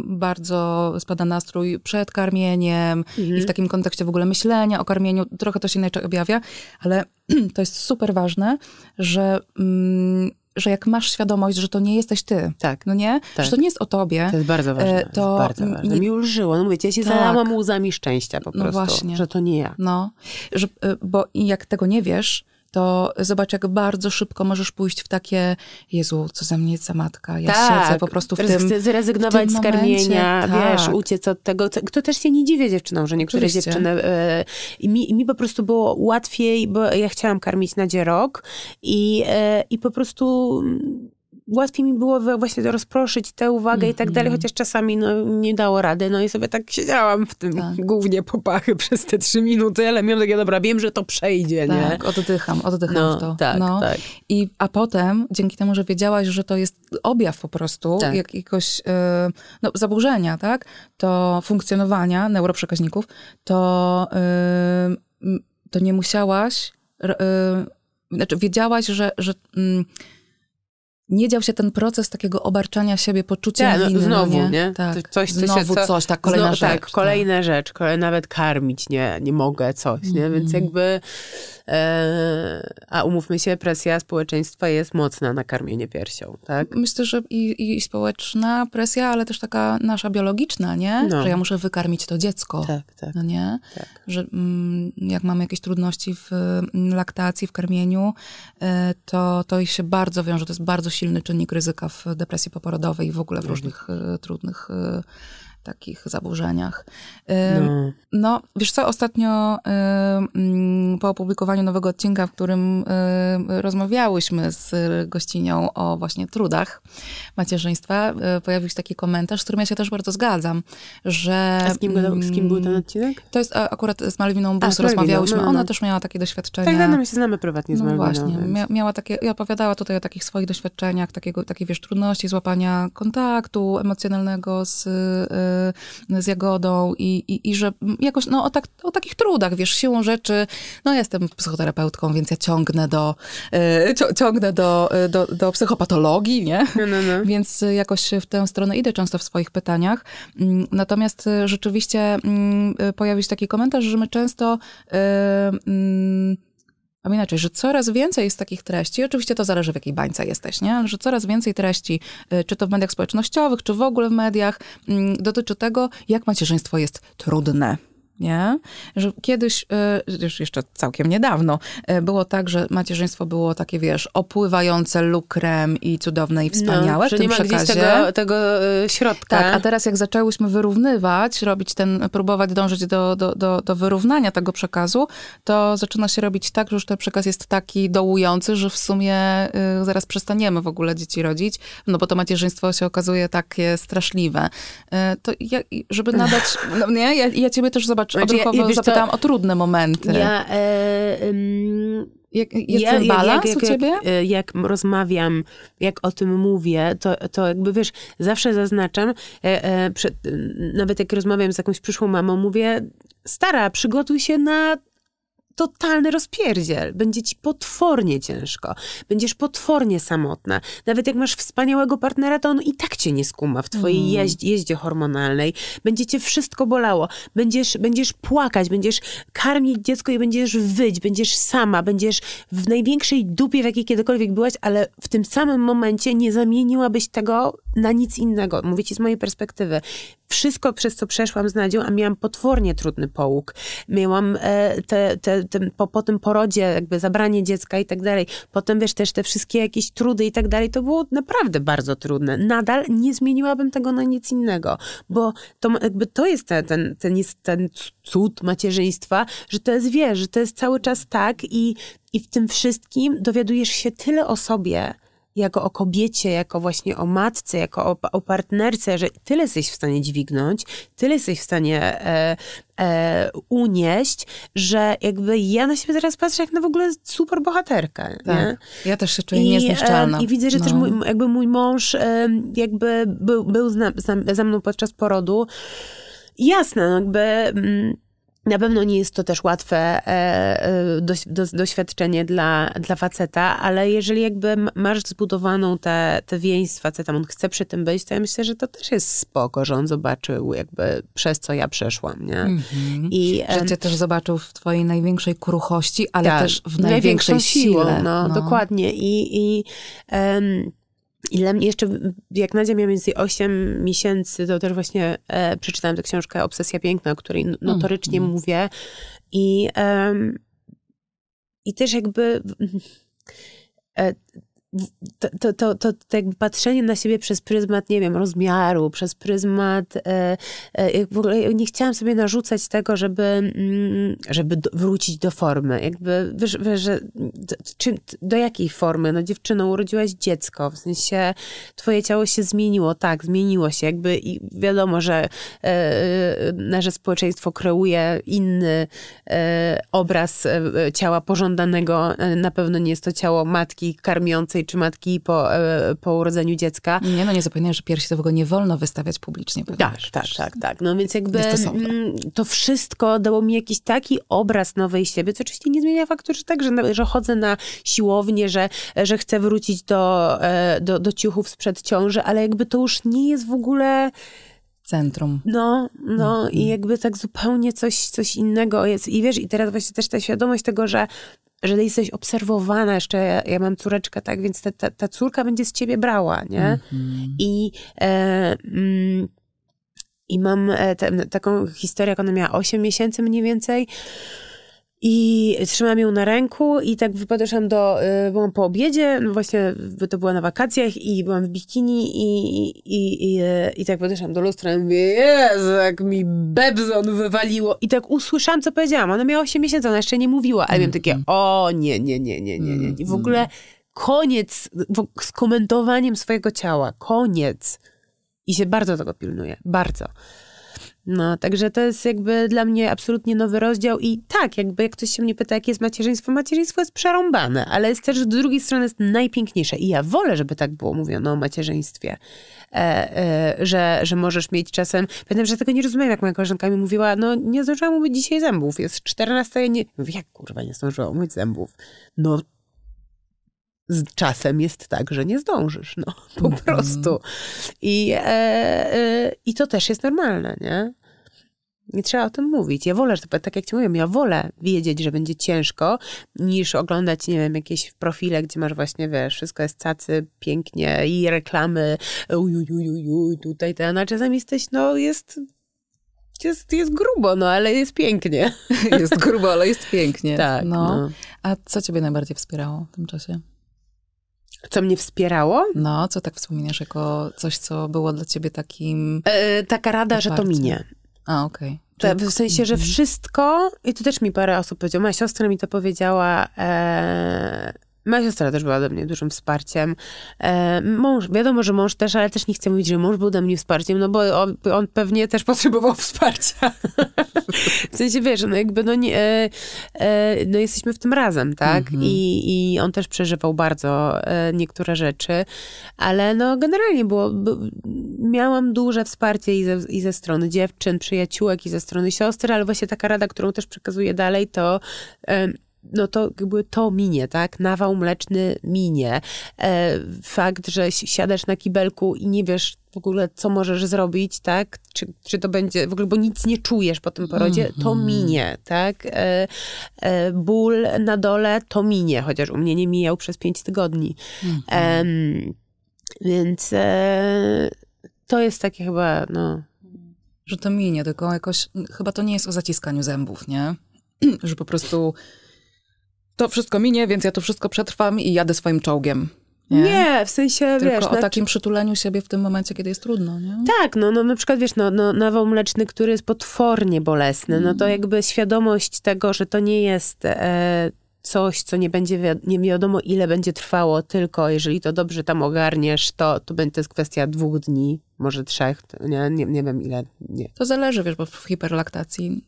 bardzo spada nastrój przed karmieniem mhm. i w takim kontekście w ogóle myślenia o karmieniu, trochę to się inaczej objawia, ale to jest super ważne, że, mm, że jak masz świadomość, że to nie jesteś ty, tak, no nie? Tak. Że to nie jest o tobie. To jest bardzo ważne. E, to bardzo ważne. Mi ulżyło. No mówię, ja się tak. zalałam łzami szczęścia po no prostu, no właśnie. że to nie ja. No, że, e, bo jak tego nie wiesz, to zobacz, jak bardzo szybko możesz pójść w takie, Jezu, co za mnie za matka, ja tak, siedzę po prostu w tym Zrezygnować w tym z karmienia, tak. wiesz, uciec od tego. To też się nie dziwię dziewczynom, że niektóre Oczywiście. dziewczyny... I, mi, mi po prostu było łatwiej, bo ja chciałam karmić na dzierok i, e, i po prostu łatwiej mi było właśnie rozproszyć tę uwagę mm i tak dalej, mhm. chociaż czasami no, nie dało rady. No i sobie tak siedziałam w tym tak. głównie popachy przez te trzy minuty, ale miałam takie, dobra, wiem, że to przejdzie, tak, nie? Tak, oddycham, oddycham no, w to. Tak, no. tak. I, a potem, dzięki temu, że wiedziałaś, że to jest objaw po prostu tak. jakiegoś yy, no, zaburzenia, tak? To funkcjonowania neuroprzekaźników, to, yy, to nie musiałaś, yy, znaczy wiedziałaś, że, że yy, nie dział się ten proces takiego obarczania siebie poczuciem tak, no, winy. Znowu, nie? nie? Tak. Coś, coś znowu co, coś, tak, kolejna znowu, rzecz. Tak, kolejna tak. rzecz, nawet karmić nie, nie mogę, coś, nie? Mm -hmm. Więc jakby E, a umówmy się, presja społeczeństwa jest mocna na karmienie piersią, tak? Myślę, że i, i społeczna presja, ale też taka nasza biologiczna, nie? No. Że ja muszę wykarmić to dziecko. Tak, tak. No nie? Tak. Że mm, jak mamy jakieś trudności w mm, laktacji, w karmieniu, e, to, to się bardzo wiąże, to jest bardzo silny czynnik ryzyka w depresji poporodowej i w ogóle w różnych e, trudnych takich zaburzeniach. No. no, wiesz co, ostatnio mm, po opublikowaniu nowego odcinka, w którym rozmawiałyśmy z gościnią o właśnie trudach macierzyństwa, y, pojawił się taki komentarz, z którym ja się też bardzo zgadzam, że... A z kim, z kim był ten odcinek? To jest akurat z Malwiną Bus rozmawiałyśmy. No, no. Ona też miała takie doświadczenia. Tak, no my się znamy prywatnie z no Malwiną. właśnie, więc. miała takie, i opowiadała tutaj o takich swoich doświadczeniach, takiego, takiej wiesz, trudności złapania kontaktu emocjonalnego z y, z Jagodą i, i, i że jakoś no, o, tak, o takich trudach, wiesz, siłą rzeczy, no jestem psychoterapeutką, więc ja ciągnę do, y, ciągnę do, e, do, do psychopatologii, nie? No, no, no. Więc jakoś w tę stronę idę często w swoich pytaniach. Mm, natomiast e, rzeczywiście mm, pojawił się taki komentarz, że my często y, a inaczej, że coraz więcej jest takich treści, oczywiście to zależy w jakiej bańce jesteś, nie? że coraz więcej treści, y, czy to w mediach społecznościowych, czy w ogóle w mediach, mm, dotyczy tego, jak macierzyństwo jest trudne nie? Że kiedyś, e, już jeszcze całkiem niedawno, e, było tak, że macierzyństwo było takie, wiesz, opływające lukrem i cudowne i wspaniałe no, w tym nie ma przekazie. tego, tego e, środka. Tak, a teraz jak zaczęłyśmy wyrównywać, robić ten, próbować dążyć do, do, do, do wyrównania tego przekazu, to zaczyna się robić tak, że już ten przekaz jest taki dołujący, że w sumie zaraz przestaniemy w ogóle dzieci rodzić, no bo to macierzyństwo się okazuje takie straszliwe. To ja, żeby nadać, no nie, ja, ja ciebie też zobaczę znaczy, odruchowo ja, zapytałam to, o trudne momenty. Ja, e, um, jak, jest ja, ten balans jak, jak, u ciebie? Jak, e, jak, rozmawiam, jak o tym mówię, to, to jakby wiesz, zawsze zaznaczam, e, e, przed, nawet jak rozmawiam z jakąś przyszłą mamą, mówię, stara, przygotuj się na totalny rozpierdziel. Będzie ci potwornie ciężko. Będziesz potwornie samotna. Nawet jak masz wspaniałego partnera, to on i tak cię nie skuma w twojej mm. jeździe, jeździe hormonalnej. Będzie cię wszystko bolało. Będziesz, będziesz płakać, będziesz karmić dziecko i będziesz wyć, będziesz sama, będziesz w największej dupie, w jakiej kiedykolwiek byłaś, ale w tym samym momencie nie zamieniłabyś tego na nic innego. Mówię ci z mojej perspektywy. Wszystko, przez co przeszłam z Nadzią, a miałam potwornie trudny połóg. Miałam e, te, te, te, po, po tym porodzie, jakby zabranie dziecka i tak dalej. Potem, wiesz, też te wszystkie jakieś trudy i tak dalej. To było naprawdę bardzo trudne. Nadal nie zmieniłabym tego na nic innego, bo to jakby to jest ten, ten, ten, jest ten cud macierzyństwa, że to jest, wiesz, że to jest cały czas tak i, i w tym wszystkim dowiadujesz się tyle o sobie, jako o kobiecie, jako właśnie o matce, jako o, o partnerce, że tyle jesteś w stanie dźwignąć, tyle jesteś w stanie e, e, unieść, że jakby ja na siebie teraz patrzę jak na w ogóle super bohaterkę. Tak. Ja też się czuję I, niezniszczalna. I widzę, że no. też mój, jakby mój mąż jakby był, był za, za mną podczas porodu. Jasne, no jakby... Mm, na pewno nie jest to też łatwe e, e, do, do, doświadczenie dla, dla faceta, ale jeżeli jakby masz zbudowaną tę te, te więź z facetem, on chce przy tym być, to ja myślę, że to też jest spoko, że on zobaczył jakby przez co ja przeszłam, nie? Mm -hmm. I, że cię też zobaczył w twojej największej kruchości, ale tak, też w największej sile. No, no, dokładnie. I, i um, i dla mnie jeszcze, jak Nadia miała więcej 8 miesięcy, to też właśnie e, przeczytałam tę książkę Obsesja Piękna, o której notorycznie mm. mówię. I, um, I też jakby e, to, to, to, to, to jakby patrzenie na siebie przez pryzmat, nie wiem, rozmiaru, przez pryzmat, e, e, w ogóle nie chciałam sobie narzucać tego, żeby, mm, żeby do, wrócić do formy. Jakby, wiesz, wiesz że do, czy, do jakiej formy? No dziewczyno, urodziłaś dziecko, w sensie twoje ciało się zmieniło, tak, zmieniło się, jakby i wiadomo, że e, nasze społeczeństwo kreuje inny e, obraz e, ciała pożądanego, e, na pewno nie jest to ciało matki karmiącej czy matki po, e, po urodzeniu dziecka. Nie, no nie zapominaj, że piersi to w ogóle nie wolno wystawiać publicznie. Tak, tak, tak, tak. No więc jakby mm, to wszystko dało mi jakiś taki obraz nowej siebie, co oczywiście nie zmienia faktu, że tak, że, że chodzę na siłownię, że, że chcę wrócić do, e, do, do ciuchów sprzed ciąży, ale jakby to już nie jest w ogóle centrum. No, no mm. i jakby tak zupełnie coś, coś innego jest. I wiesz, i teraz właśnie też ta świadomość tego, że że jesteś obserwowana, jeszcze ja, ja mam córeczkę, tak, więc ta, ta, ta, córka będzie z ciebie brała, nie? Mm -hmm. I, e, mm, i mam e, te, taką historię, jak ona miała 8 miesięcy mniej więcej, i trzymałam ją na ręku i tak podeszłam do, y, byłam po obiedzie, no właśnie to była na wakacjach i byłam w bikini i, i, i, i tak podeszłam do lustra i mówię, Jezu, jak mi bebzon wywaliło. I tak usłyszałam, co powiedziałam. Ona miała 8 miesięcy, ona jeszcze nie mówiła, ale miałam takie, o nie, nie, nie, nie, nie, nie. I w ogóle koniec z komentowaniem swojego ciała. Koniec. I się bardzo tego pilnuję. Bardzo. No, także to jest jakby dla mnie absolutnie nowy rozdział i tak, jakby jak ktoś się mnie pyta, jakie jest macierzyństwo, macierzyństwo jest przerąbane, ale jest też z drugiej strony jest najpiękniejsze i ja wolę, żeby tak było mówiono o macierzyństwie, e, e, że, że możesz mieć czasem, pamiętam, że tego nie rozumiem, jak moja koleżanka mi mówiła, no nie zdążyłam umyć dzisiaj zębów, jest 14, ja nie, mówię, jak kurwa nie zdążyłam umyć zębów? No z czasem jest tak, że nie zdążysz, no po mm -hmm. prostu. I, e, e, I to też jest normalne, nie? Nie trzeba o tym mówić. Ja wolę, że tak jak ci mówię, ja wolę wiedzieć, że będzie ciężko, niż oglądać, nie wiem, jakieś profile, gdzie masz właśnie, wiesz, wszystko jest cacy, pięknie i reklamy, ujujujujuj, tutaj ten, a czasami jesteś, no jest jest, jest grubo, no ale jest pięknie. Jest grubo, ale jest pięknie. Tak. No. no. A co ciebie najbardziej wspierało w tym czasie? Co mnie wspierało? No, co tak wspominasz jako coś, co było dla ciebie takim. E, taka rada, że to minie. A, okej. Okay. W sensie, że mhm. wszystko, i tu też mi parę osób powiedziało, moja siostra mi to powiedziała, e, Moja siostra też była dla mnie dużym wsparciem. E, mąż, wiadomo, że mąż też, ale też nie chcę mówić, że mąż był dla mnie wsparciem, no bo on, on pewnie też potrzebował wsparcia. w sensie, wiesz, no jakby, no, nie, e, e, no jesteśmy w tym razem, tak? Mhm. I, I on też przeżywał bardzo e, niektóre rzeczy, ale no generalnie było, miałam duże wsparcie i ze, i ze strony dziewczyn, przyjaciółek, i ze strony siostry, ale właśnie taka rada, którą też przekazuję dalej, to no to jakby to minie, tak? Nawał mleczny minie. E, fakt, że siadasz na kibelku i nie wiesz w ogóle, co możesz zrobić, tak? Czy, czy to będzie, w ogóle, bo nic nie czujesz po tym porodzie, mm -hmm. to minie, tak? E, e, ból na dole, to minie, chociaż u mnie nie mijał przez pięć tygodni. Mm -hmm. więc e, to jest takie chyba, no... Że to minie, tylko jakoś, chyba to nie jest o zaciskaniu zębów, nie? Że po prostu to wszystko minie, więc ja to wszystko przetrwam i jadę swoim czołgiem. Nie, nie w sensie, Tylko wiesz... o no, takim przytuleniu siebie w tym momencie, kiedy jest trudno, nie? Tak, no, no na przykład, wiesz, no, no nawał mleczny, który jest potwornie bolesny, mm. no to mm. jakby świadomość tego, że to nie jest e, coś, co nie będzie, wi nie wiadomo ile będzie trwało, tylko jeżeli to dobrze tam ogarniesz, to, to będzie kwestia dwóch dni, może trzech, nie, nie, nie wiem ile. Nie. To zależy, wiesz, bo w hiperlaktacji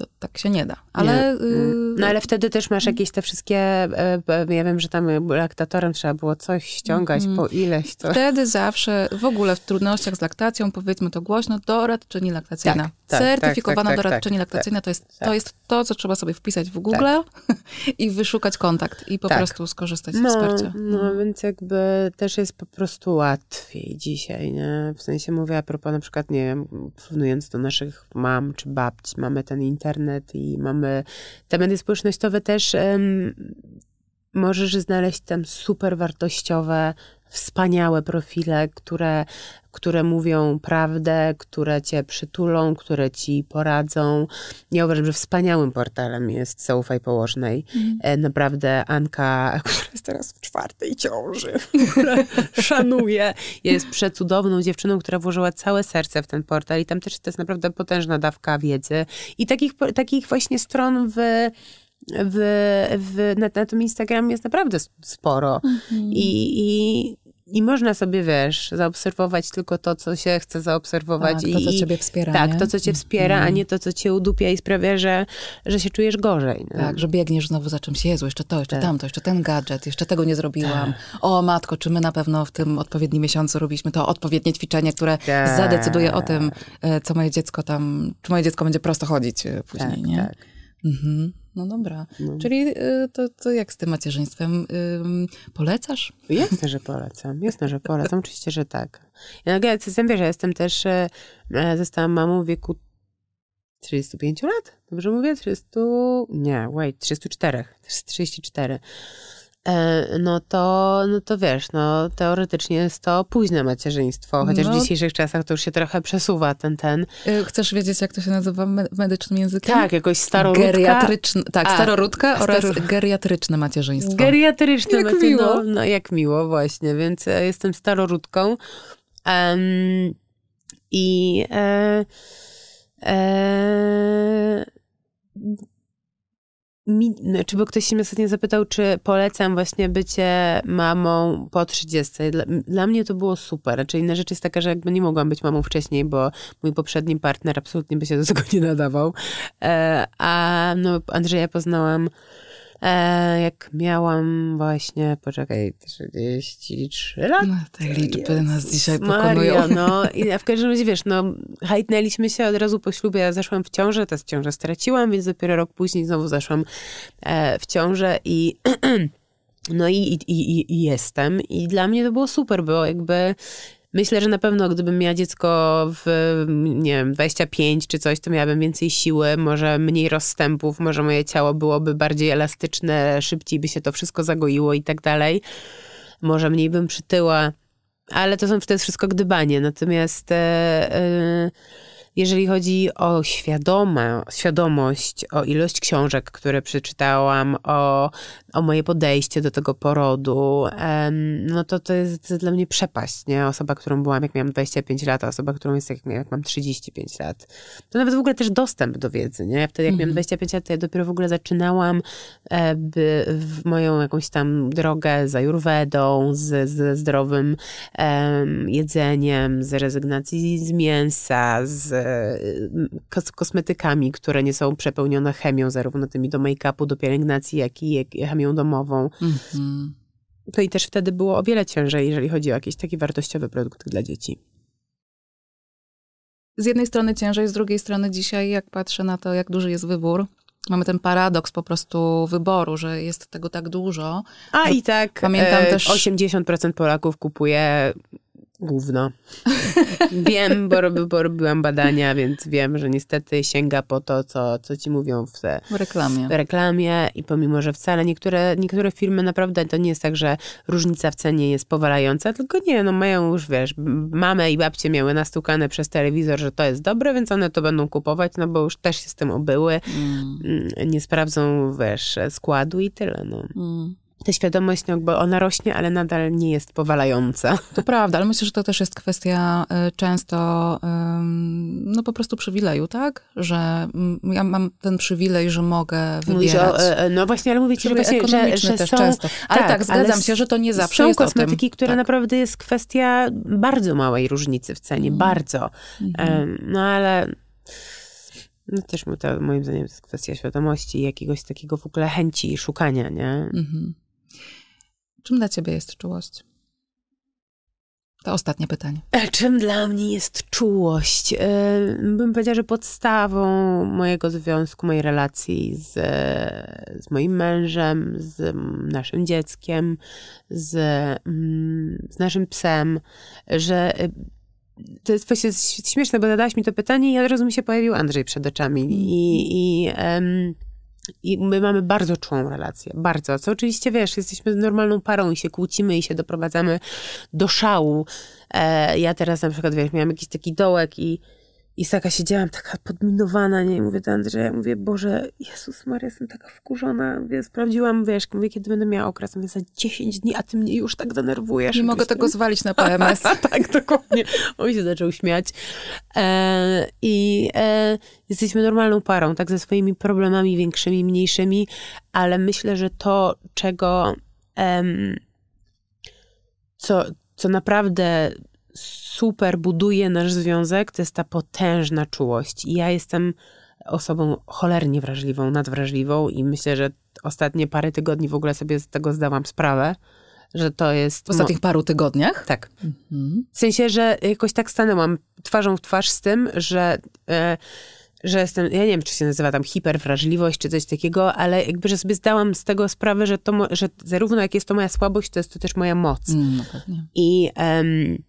to tak się nie da. Ale, nie. Y, no ale wtedy też masz jakieś te wszystkie, e, e, ja wiem, że tam laktatorem trzeba było coś ściągać mm. po ileś. To... Wtedy zawsze, w ogóle w trudnościach z laktacją, powiedzmy to głośno, doradczyni laktacyjna. Tak, tak, Certyfikowana tak, tak, doradczyni tak, laktacyjna to, jest, to jest to, co trzeba sobie wpisać w Google i wyszukać kontakt i po prostu skorzystać z no, wsparcia. No, no, więc jakby też jest po prostu łatwiej dzisiaj, nie? W sensie mówię a propos na przykład, nie wiem, porównując do naszych mam czy babci, mamy ten internet, internet i mamy te media społecznościowe też możesz znaleźć tam super wartościowe, wspaniałe profile, które, które mówią prawdę, które cię przytulą, które ci poradzą. Ja uważam, że wspaniałym portalem jest Zaufaj Położnej. Mm. Naprawdę Anka, która jest teraz w czwartej ciąży, szanuję, jest przecudowną dziewczyną, która włożyła całe serce w ten portal i tam też to jest naprawdę potężna dawka wiedzy. I takich, takich właśnie stron w w, w, na, na tym Instagramie jest naprawdę sporo. Mhm. I, i, I można sobie, wiesz, zaobserwować tylko to, co się chce zaobserwować. Tak, to, co ciebie wspiera. Tak, nie? to, co cię wspiera, a mhm. nie to, co cię udupia i sprawia, że, że się czujesz gorzej. Nie? Tak, że biegniesz znowu za czymś. Jezu, jeszcze to, jeszcze tak. tamto, jeszcze ten gadżet, jeszcze tego nie zrobiłam. Tak. O matko, czy my na pewno w tym odpowiednim miesiącu robiliśmy to odpowiednie ćwiczenie, które tak. zadecyduje o tym, e, co moje dziecko tam, czy moje dziecko będzie prosto chodzić e, później, tak, nie? Tak. Mhm. No dobra. No. Czyli y, to, to jak z tym macierzyństwem? Polecasz? Jasne, że polecam. Jasne, że polecam. Oczywiście, że tak. Ja jestem, wiesz, ja jestem też, e, e, zostałam mamą w wieku 35 lat? Dobrze mówię? 30... Nie, wait, 34. 34. E, no to, no to wiesz, no teoretycznie jest to późne macierzyństwo, chociaż no. w dzisiejszych czasach to już się trochę przesuwa ten, ten. E, chcesz wiedzieć, jak to się nazywa medycznym językiem? Tak, jakoś staroródka. Geriatryczne, tak, A, staroródka oraz geriatryczne macierzyństwo. Geriatryczne jak. Miło. No, no, jak miło właśnie, więc e, jestem staroródką. Um, I e, e, mi, czy bo ktoś się mnie ostatnio zapytał, czy polecam właśnie bycie mamą po 30. Dla, dla, mnie to było super. Znaczy inna rzecz jest taka, że jakby nie mogłam być mamą wcześniej, bo mój poprzedni partner absolutnie by się do tego nie nadawał. E, a no, Andrzeja poznałam E, jak miałam właśnie, poczekaj, 33 lat. No, te liczby nas dzisiaj pokonują. Maria, no i w każdym razie, wiesz, no hajtnęliśmy się od razu po ślubie, ja zeszłam w ciążę, tę ciążę straciłam, więc dopiero rok później znowu zeszłam e, w ciążę i no i, i, i, i jestem. I dla mnie to było super, bo jakby Myślę, że na pewno gdybym miała dziecko w, nie wiem, 25 czy coś, to miałabym więcej siły, może mniej rozstępów, może moje ciało byłoby bardziej elastyczne, szybciej by się to wszystko zagoiło i tak dalej. Może mniej bym przytyła, ale to, są, to jest wszystko gdybanie. Natomiast... Yy, jeżeli chodzi o świadome, świadomość, o ilość książek, które przeczytałam, o, o moje podejście do tego porodu, no to to jest dla mnie przepaść, nie? Osoba, którą byłam, jak miałam 25 lat, a osoba, którą jest, jak, jak mam 35 lat. To nawet w ogóle też dostęp do wiedzy, nie? Wtedy, jak miałam 25 mhm. lat, to ja dopiero w ogóle zaczynałam by, w moją jakąś tam drogę z ajurwedą, z, ze zdrowym um, jedzeniem, z rezygnacji z mięsa, z kosmetykami, które nie są przepełnione chemią, zarówno tymi do make-upu, do pielęgnacji, jak i chemią domową. Mm-hmm. To i też wtedy było o wiele ciężej, jeżeli chodzi o jakieś takie wartościowe produkty dla dzieci. Z jednej strony ciężej, z drugiej strony dzisiaj, jak patrzę na to, jak duży jest wybór, mamy ten paradoks po prostu wyboru, że jest tego tak dużo. A i tak pamiętam e, też 80% Polaków kupuje Gówno. wiem, bo, robi, bo robiłam badania, więc wiem, że niestety sięga po to, co, co ci mówią w, te, w reklamie. W reklamie i pomimo, że wcale niektóre, niektóre firmy naprawdę to nie jest tak, że różnica w cenie jest powalająca, tylko nie, no mają już, wiesz, mamę i babcie miały nastukane przez telewizor, że to jest dobre, więc one to będą kupować, no bo już też się z tym obyły. Mm. mm nie sprawdzą, wiesz, składu i tyle, no. Mm ta świadomość, no, bo ona rośnie, ale nadal nie jest powalająca. To prawda, ale myślę, że to też jest kwestia y, często no po prostu przywileju, tak? Że ja mam ten przywilej, że mogę wybierać. O, e, no właśnie, ale mówię ci, że, właśnie, że, że też są, często. Ale tak, tak zgadzam się, że to nie zawsze są jest kosmetyki, które tak. naprawdę jest kwestia bardzo małej różnicy w cenie, mm. bardzo. Mm. No ale... No też to, moim zdaniem to jest kwestia świadomości i jakiegoś takiego w ogóle chęci szukania, nie? Mm-hmm. Czym dla ciebie jest czułość? To ostatnie pytanie. E, czym dla mnie jest czułość? E, bym powiedziała, że podstawą mojego związku, mojej relacji z, z moim mężem, z naszym dzieckiem, z, mm, z naszym psem, że e, to jest właśnie śmieszne, bo zadałaś mi to pytanie i od razu mi się pojawił Andrzej przed oczami. I, i um, i my mamy bardzo czułą relację, bardzo. Co oczywiście, wiesz, jesteśmy normalną parą i się kłócimy i się doprowadzamy do szału. E, ja teraz na przykład, wiesz, miałam jakiś taki dołek i i taka siedziałam taka podminowana, nie? I mówię do Andrzeja, mówię, Boże, Jezus Maria, jestem taka wkurzona. Mówię, sprawdziłam, wiesz, mówię, kiedy będę miała okres. Mówię, za 10 dni, a ty mnie już tak denerwujesz. Nie mogę tego zwalić na PMS. tak, dokładnie. On się zaczął śmiać. E, I e, jesteśmy normalną parą, tak, ze swoimi problemami większymi, mniejszymi, ale myślę, że to, czego... Em, co, co naprawdę super buduje nasz związek, to jest ta potężna czułość. I ja jestem osobą cholernie wrażliwą, nadwrażliwą i myślę, że ostatnie parę tygodni w ogóle sobie z tego zdałam sprawę, że to jest... W ostatnich paru tygodniach? Tak. Mhm. W sensie, że jakoś tak stanęłam twarzą w twarz z tym, że... E, że jestem, ja nie wiem, czy się nazywa tam hiperwrażliwość, czy coś takiego, ale jakby, że sobie zdałam z tego sprawę, że to, że zarówno jak jest to moja słabość, to jest to też moja moc. Mm, no. I um,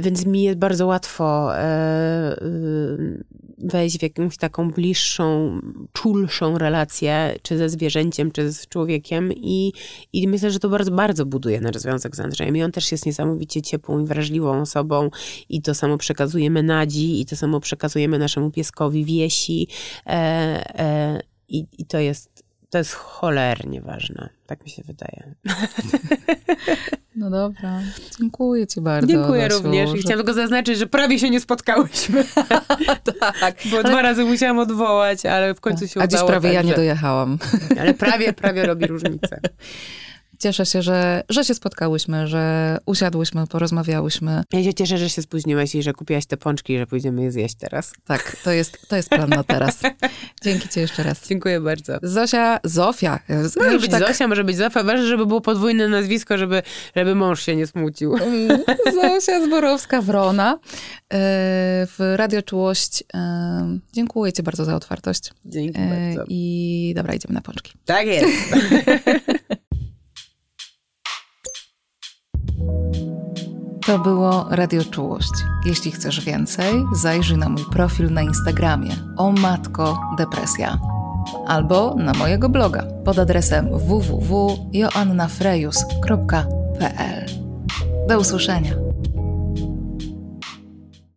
więc mi jest bardzo łatwo e, y, wejść w jakąś taką bliższą, czulszą relację, czy ze zwierzęciem, czy z człowiekiem i, i myślę, że to bardzo, bardzo buduje nasz związek z Andrzejem. I on też jest niesamowicie ciepłą i wrażliwą osobą i to samo przekazujemy Nadzi i to samo przekazujemy naszemu pieskowi Wiesi e, i, i to jest to jest cholernie ważne. Tak mi się wydaje. No dobra. Dziękuję ci bardzo. Dziękuję również. I chciałam tylko zaznaczyć, że prawie się nie spotkałyśmy. tak. Bo ale... dwa razy musiałam odwołać, ale w końcu się A udało. A dziś prawie ja nie dojechałam. ale prawie, prawie robi różnicę. Cieszę się, że, że się spotkałyśmy, że usiadłyśmy, porozmawiałyśmy. Ja się cieszę, że się spóźniłaś i że kupiłaś te pączki i że pójdziemy je zjeść teraz. Tak, to jest, to jest plan na teraz. Dzięki ci jeszcze raz. Dziękuję bardzo. Zosia, Zofia. Może być tak... Zosia, może być Zofia. Ważne, żeby było podwójne nazwisko, żeby, żeby mąż się nie smucił. Mm, Zosia Zborowska-Wrona e, w Radio Czułość. E, dziękuję ci bardzo za otwartość. Dzięki bardzo. I dobra, idziemy na pączki. Tak jest. To było Radio Czułość. Jeśli chcesz więcej, zajrzyj na mój profil na Instagramie o matko depresja albo na mojego bloga pod adresem www.joannafrejus.pl. Do usłyszenia.